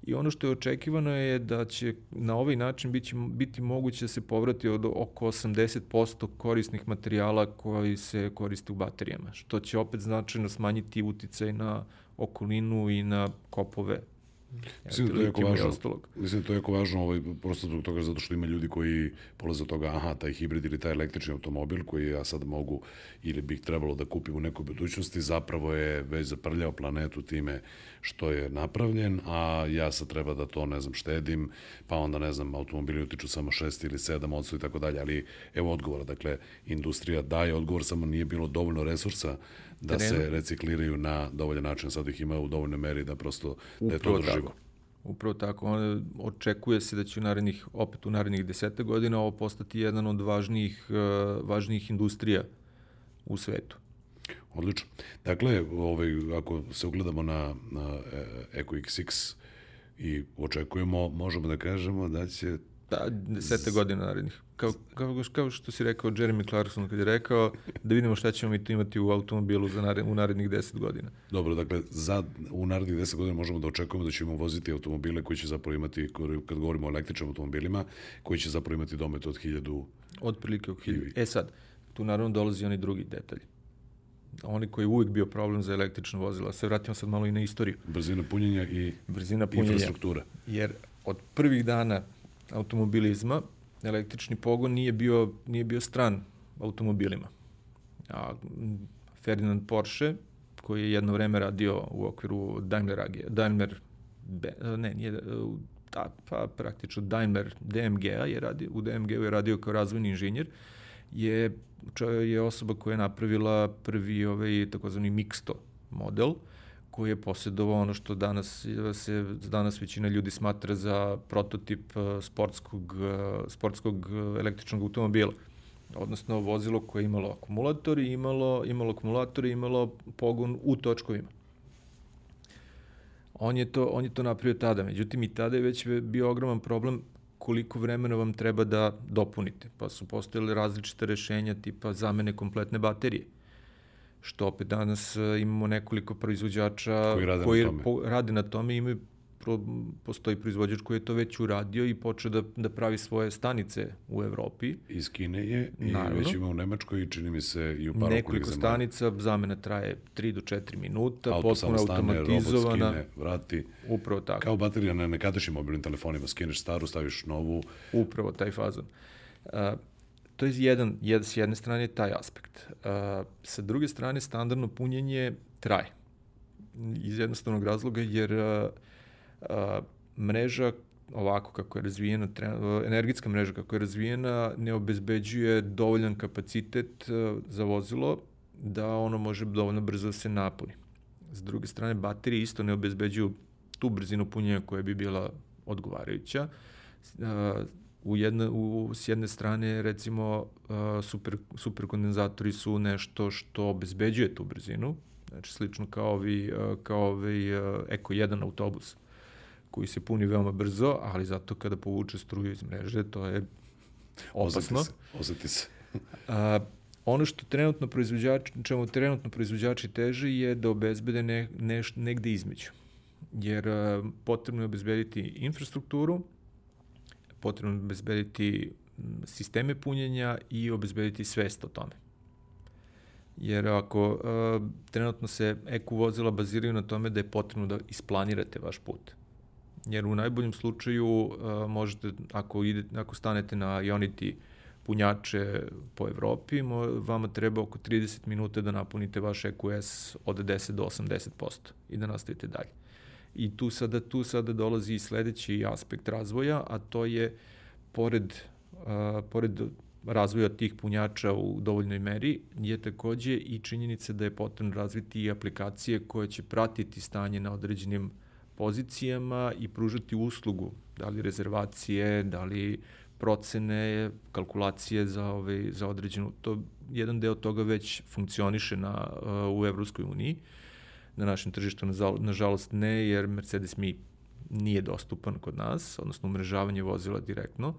Speaker 2: i ono što je očekivano je da će na ovaj način biti, biti moguće da se povrati od oko 80% korisnih materijala koji se koriste u baterijama, što će opet značajno smanjiti uticaj na okolinu i na kopove
Speaker 1: Mislim da to je jako važno. Mislim da to je jako važno ovaj, prosto zbog toga zato što ima ljudi koji polaze od toga, aha, taj hibrid ili taj električni automobil koji ja sad mogu ili bih trebalo da kupim u nekoj budućnosti, zapravo je već zaprljao planetu time što je napravljen, a ja sad treba da to, ne znam, štedim, pa onda, ne znam, automobili utiču samo 6 ili 7 odsu i tako dalje, ali evo odgovora, dakle, industrija daje odgovor, samo nije bilo dovoljno resursa da terenu. se recikliraju na dovoljan način, sad ih ima u dovoljnoj meri da prosto da je to održivo.
Speaker 2: Upravo tako. On, očekuje se da će u narednih, opet u narednih deseta godina ovo postati jedan od važnijih, uh, važnijih industrija u svetu.
Speaker 1: Odlično. Dakle, ovaj, ako se ugledamo na, na Eco XX i očekujemo, možemo da kažemo da će
Speaker 2: Da, desete godina narednih. Kao, kao, kao što si rekao Jeremy Clarkson kad je rekao da vidimo šta ćemo mi to imati u automobilu za nared, u narednih 10 godina.
Speaker 1: Dobro, dakle, za, u narednih 10 godina možemo da očekujemo da ćemo voziti automobile koji će zapravo imati, kad govorimo o električnim automobilima, koji će zapravo imati domet od 1000...
Speaker 2: Od prilike od 1000. E sad, tu naravno dolazi oni drugi detalji oni koji je uvijek bio problem za električno vozila. Se vratimo sad malo i na istoriju.
Speaker 1: Brzina punjenja i Brzina punjenja, infrastruktura.
Speaker 2: Jer od prvih dana automobilizma električni pogon nije bio, nije bio stran automobilima. A Ferdinand Porsche, koji je jedno vreme radio u okviru Daimler AG, Daimler, ne, nije, da, pa praktično Daimler DMG-a je radio, u DMG-u je radio kao razvojni inženjer, je, je osoba koja je napravila prvi ovaj, takozvani Mixto model, koji je posjedovao ono što danas se danas većina ljudi smatra za prototip eh, sportskog eh, sportskog električnog automobila odnosno vozilo koje je imalo akumulator i imalo, imalo akumulator i imalo pogon u točkovima. On je, to, on je to napravio tada, međutim i tada je već bio ogroman problem koliko vremena vam treba da dopunite. Pa su postojile različite rešenja tipa zamene kompletne baterije što opet danas e, imamo nekoliko proizvođača
Speaker 1: koji rade koji na tome,
Speaker 2: po, rade na tome imaju pro, postoji proizvođač koji je to već uradio i počeo da, da pravi svoje stanice u Evropi.
Speaker 1: Iz Kine je i Naravno. već ima u Nemačkoj i čini mi se i u paru
Speaker 2: Nekoliko stanica, zamena traje 3 do 4 minuta, Auto potpuno automatizovana. Robot skine,
Speaker 1: vrati.
Speaker 2: Upravo tako.
Speaker 1: Kao baterija na nekadašnjim mobilnim telefonima, skineš staru, staviš novu.
Speaker 2: Upravo taj fazon. Uh, to je jedan, jed, s jedne strane taj aspekt. Uh, sa druge strane, standardno punjenje traje. Iz jednostavnog razloga, jer uh, mreža ovako kako je razvijena, energetska mreža kako je razvijena, ne obezbeđuje dovoljan kapacitet za vozilo da ono može dovoljno brzo da se napuni. S druge strane, baterije isto ne obezbeđuju tu brzinu punjenja koja bi bila odgovarajuća. U jedne, u, s jedne strane, recimo, super, superkondenzatori su nešto što obezbeđuje tu brzinu, znači slično kao ovi, kao ovi Eko 1 autobus koji se puni veoma brzo, ali zato kada povuče struju iz mreže, to je opasno.
Speaker 1: Oseti se. Se. (laughs)
Speaker 2: A, ono što trenutno proizvođači, čemu trenutno proizvođači teže je da obezbede ne, ne, negde između. Jer a, potrebno je obezbediti infrastrukturu, potrebno obezbediti sisteme punjenja i obezbediti svest o tome. Jer ako uh, trenutno se eko vozila baziraju na tome da je potrebno da isplanirate vaš put jer u najboljem slučaju uh, možete, ako, ide, ako stanete na Ionity punjače po Evropi, mo, vama treba oko 30 minuta da napunite vaš EQS od 10 do 80% i da nastavite dalje. I tu sada, tu sada dolazi sledeći aspekt razvoja, a to je pored, uh, pored razvoja tih punjača u dovoljnoj meri je takođe i činjenica da je potrebno razviti i aplikacije koje će pratiti stanje na određenim pozicijama i pružati uslugu, da li rezervacije, da li procene, kalkulacije za, ovaj, za određenu, to, jedan deo toga već funkcioniše na, uh, u Evropskoj uniji, na našem tržištu nažalost ne, jer Mercedes Mi nije dostupan kod nas, odnosno umrežavanje vozila direktno,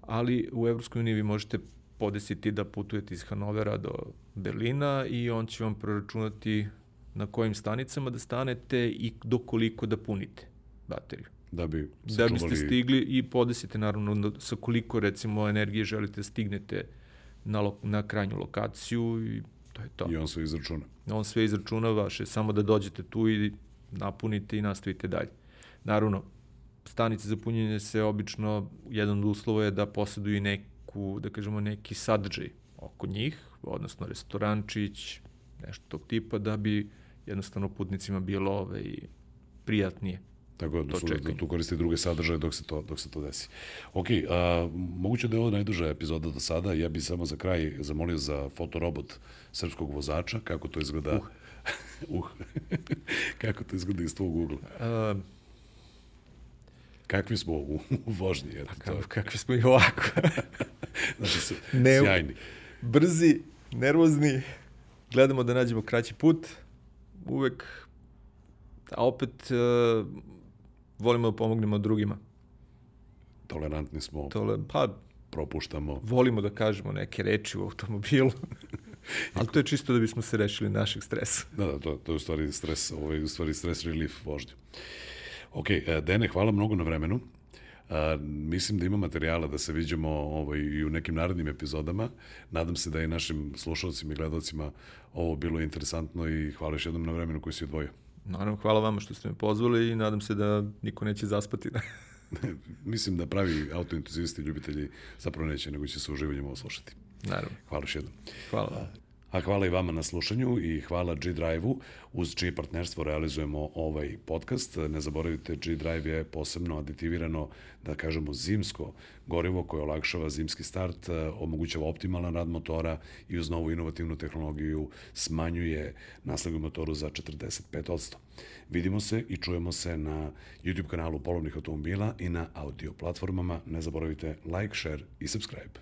Speaker 2: ali u Evropskoj uniji vi možete podesiti da putujete iz Hanovera do Berlina i on će vam proračunati na kojim stanicama da stanete i do koliko da punite bateriju.
Speaker 1: Da bi
Speaker 2: Da biste stigli i podesite naravno sa koliko recimo energije želite da stignete na, lo, na krajnju lokaciju i to je to.
Speaker 1: I on sve izračuna.
Speaker 2: On sve izračuna vaše, samo da dođete tu i napunite i nastavite dalje. Naravno, stanice za punjenje se obično, jedan od uslova je da posjeduju neku, da kažemo, neki sadržaj oko njih, odnosno restorančić, nešto tog tipa, da bi jednostavno putnicima bilo ovaj, prijatnije.
Speaker 1: Tako da, su, da tu koristi druge sadržaje dok se to, dok se to desi. Ok, a, moguće da je ovo najduža epizoda do sada. Ja bih samo za kraj zamolio za fotorobot srpskog vozača, kako to izgleda... Uh. (laughs) uh. (laughs) kako to izgleda iz tvog ugla? Uh, Kakvi smo u, u vožnji? Eto,
Speaker 2: pa, to. kakvi smo i ovako. (laughs)
Speaker 1: znači su ne, sjajni.
Speaker 2: Brzi, nervozni, gledamo da nađemo kraći put, uvek, a opet uh, volimo da pomognemo drugima.
Speaker 1: Tolerantni smo.
Speaker 2: Tole, pa,
Speaker 1: propuštamo.
Speaker 2: Volimo da kažemo neke reči u automobilu. (laughs) Ali to je čisto da bismo se rešili našeg stresa.
Speaker 1: Da, da, to, to je u stvari stres, ovo je u stvari stres relief vožnje. Ok, e, Dene, hvala mnogo na vremenu. A, mislim da ima materijala da se viđemo ovaj, i u nekim narednim epizodama. Nadam se da i našim slušalcima i gledalcima ovo bilo interesantno i hvala još jednom na vremenu koji si odvojio.
Speaker 2: Naravno, hvala vama što ste me pozvali i nadam se da niko neće zaspati. (laughs)
Speaker 1: mislim da pravi autoentuzisti i ljubitelji zapravo neće, nego će se uživanjem ovo slušati.
Speaker 2: Naravno.
Speaker 1: Hvala još jednom.
Speaker 2: Hvala.
Speaker 1: A hvala i vama na slušanju i hvala G-Drive-u uz čije partnerstvo realizujemo ovaj podcast. Ne zaboravite, G-Drive je posebno aditivirano, da kažemo, zimsko gorivo koje olakšava zimski start, omogućava optimalan rad motora i uz novu inovativnu tehnologiju smanjuje naslagu motoru za 45%. Vidimo se i čujemo se na YouTube kanalu Polovnih automobila i na audio platformama. Ne zaboravite like, share i subscribe.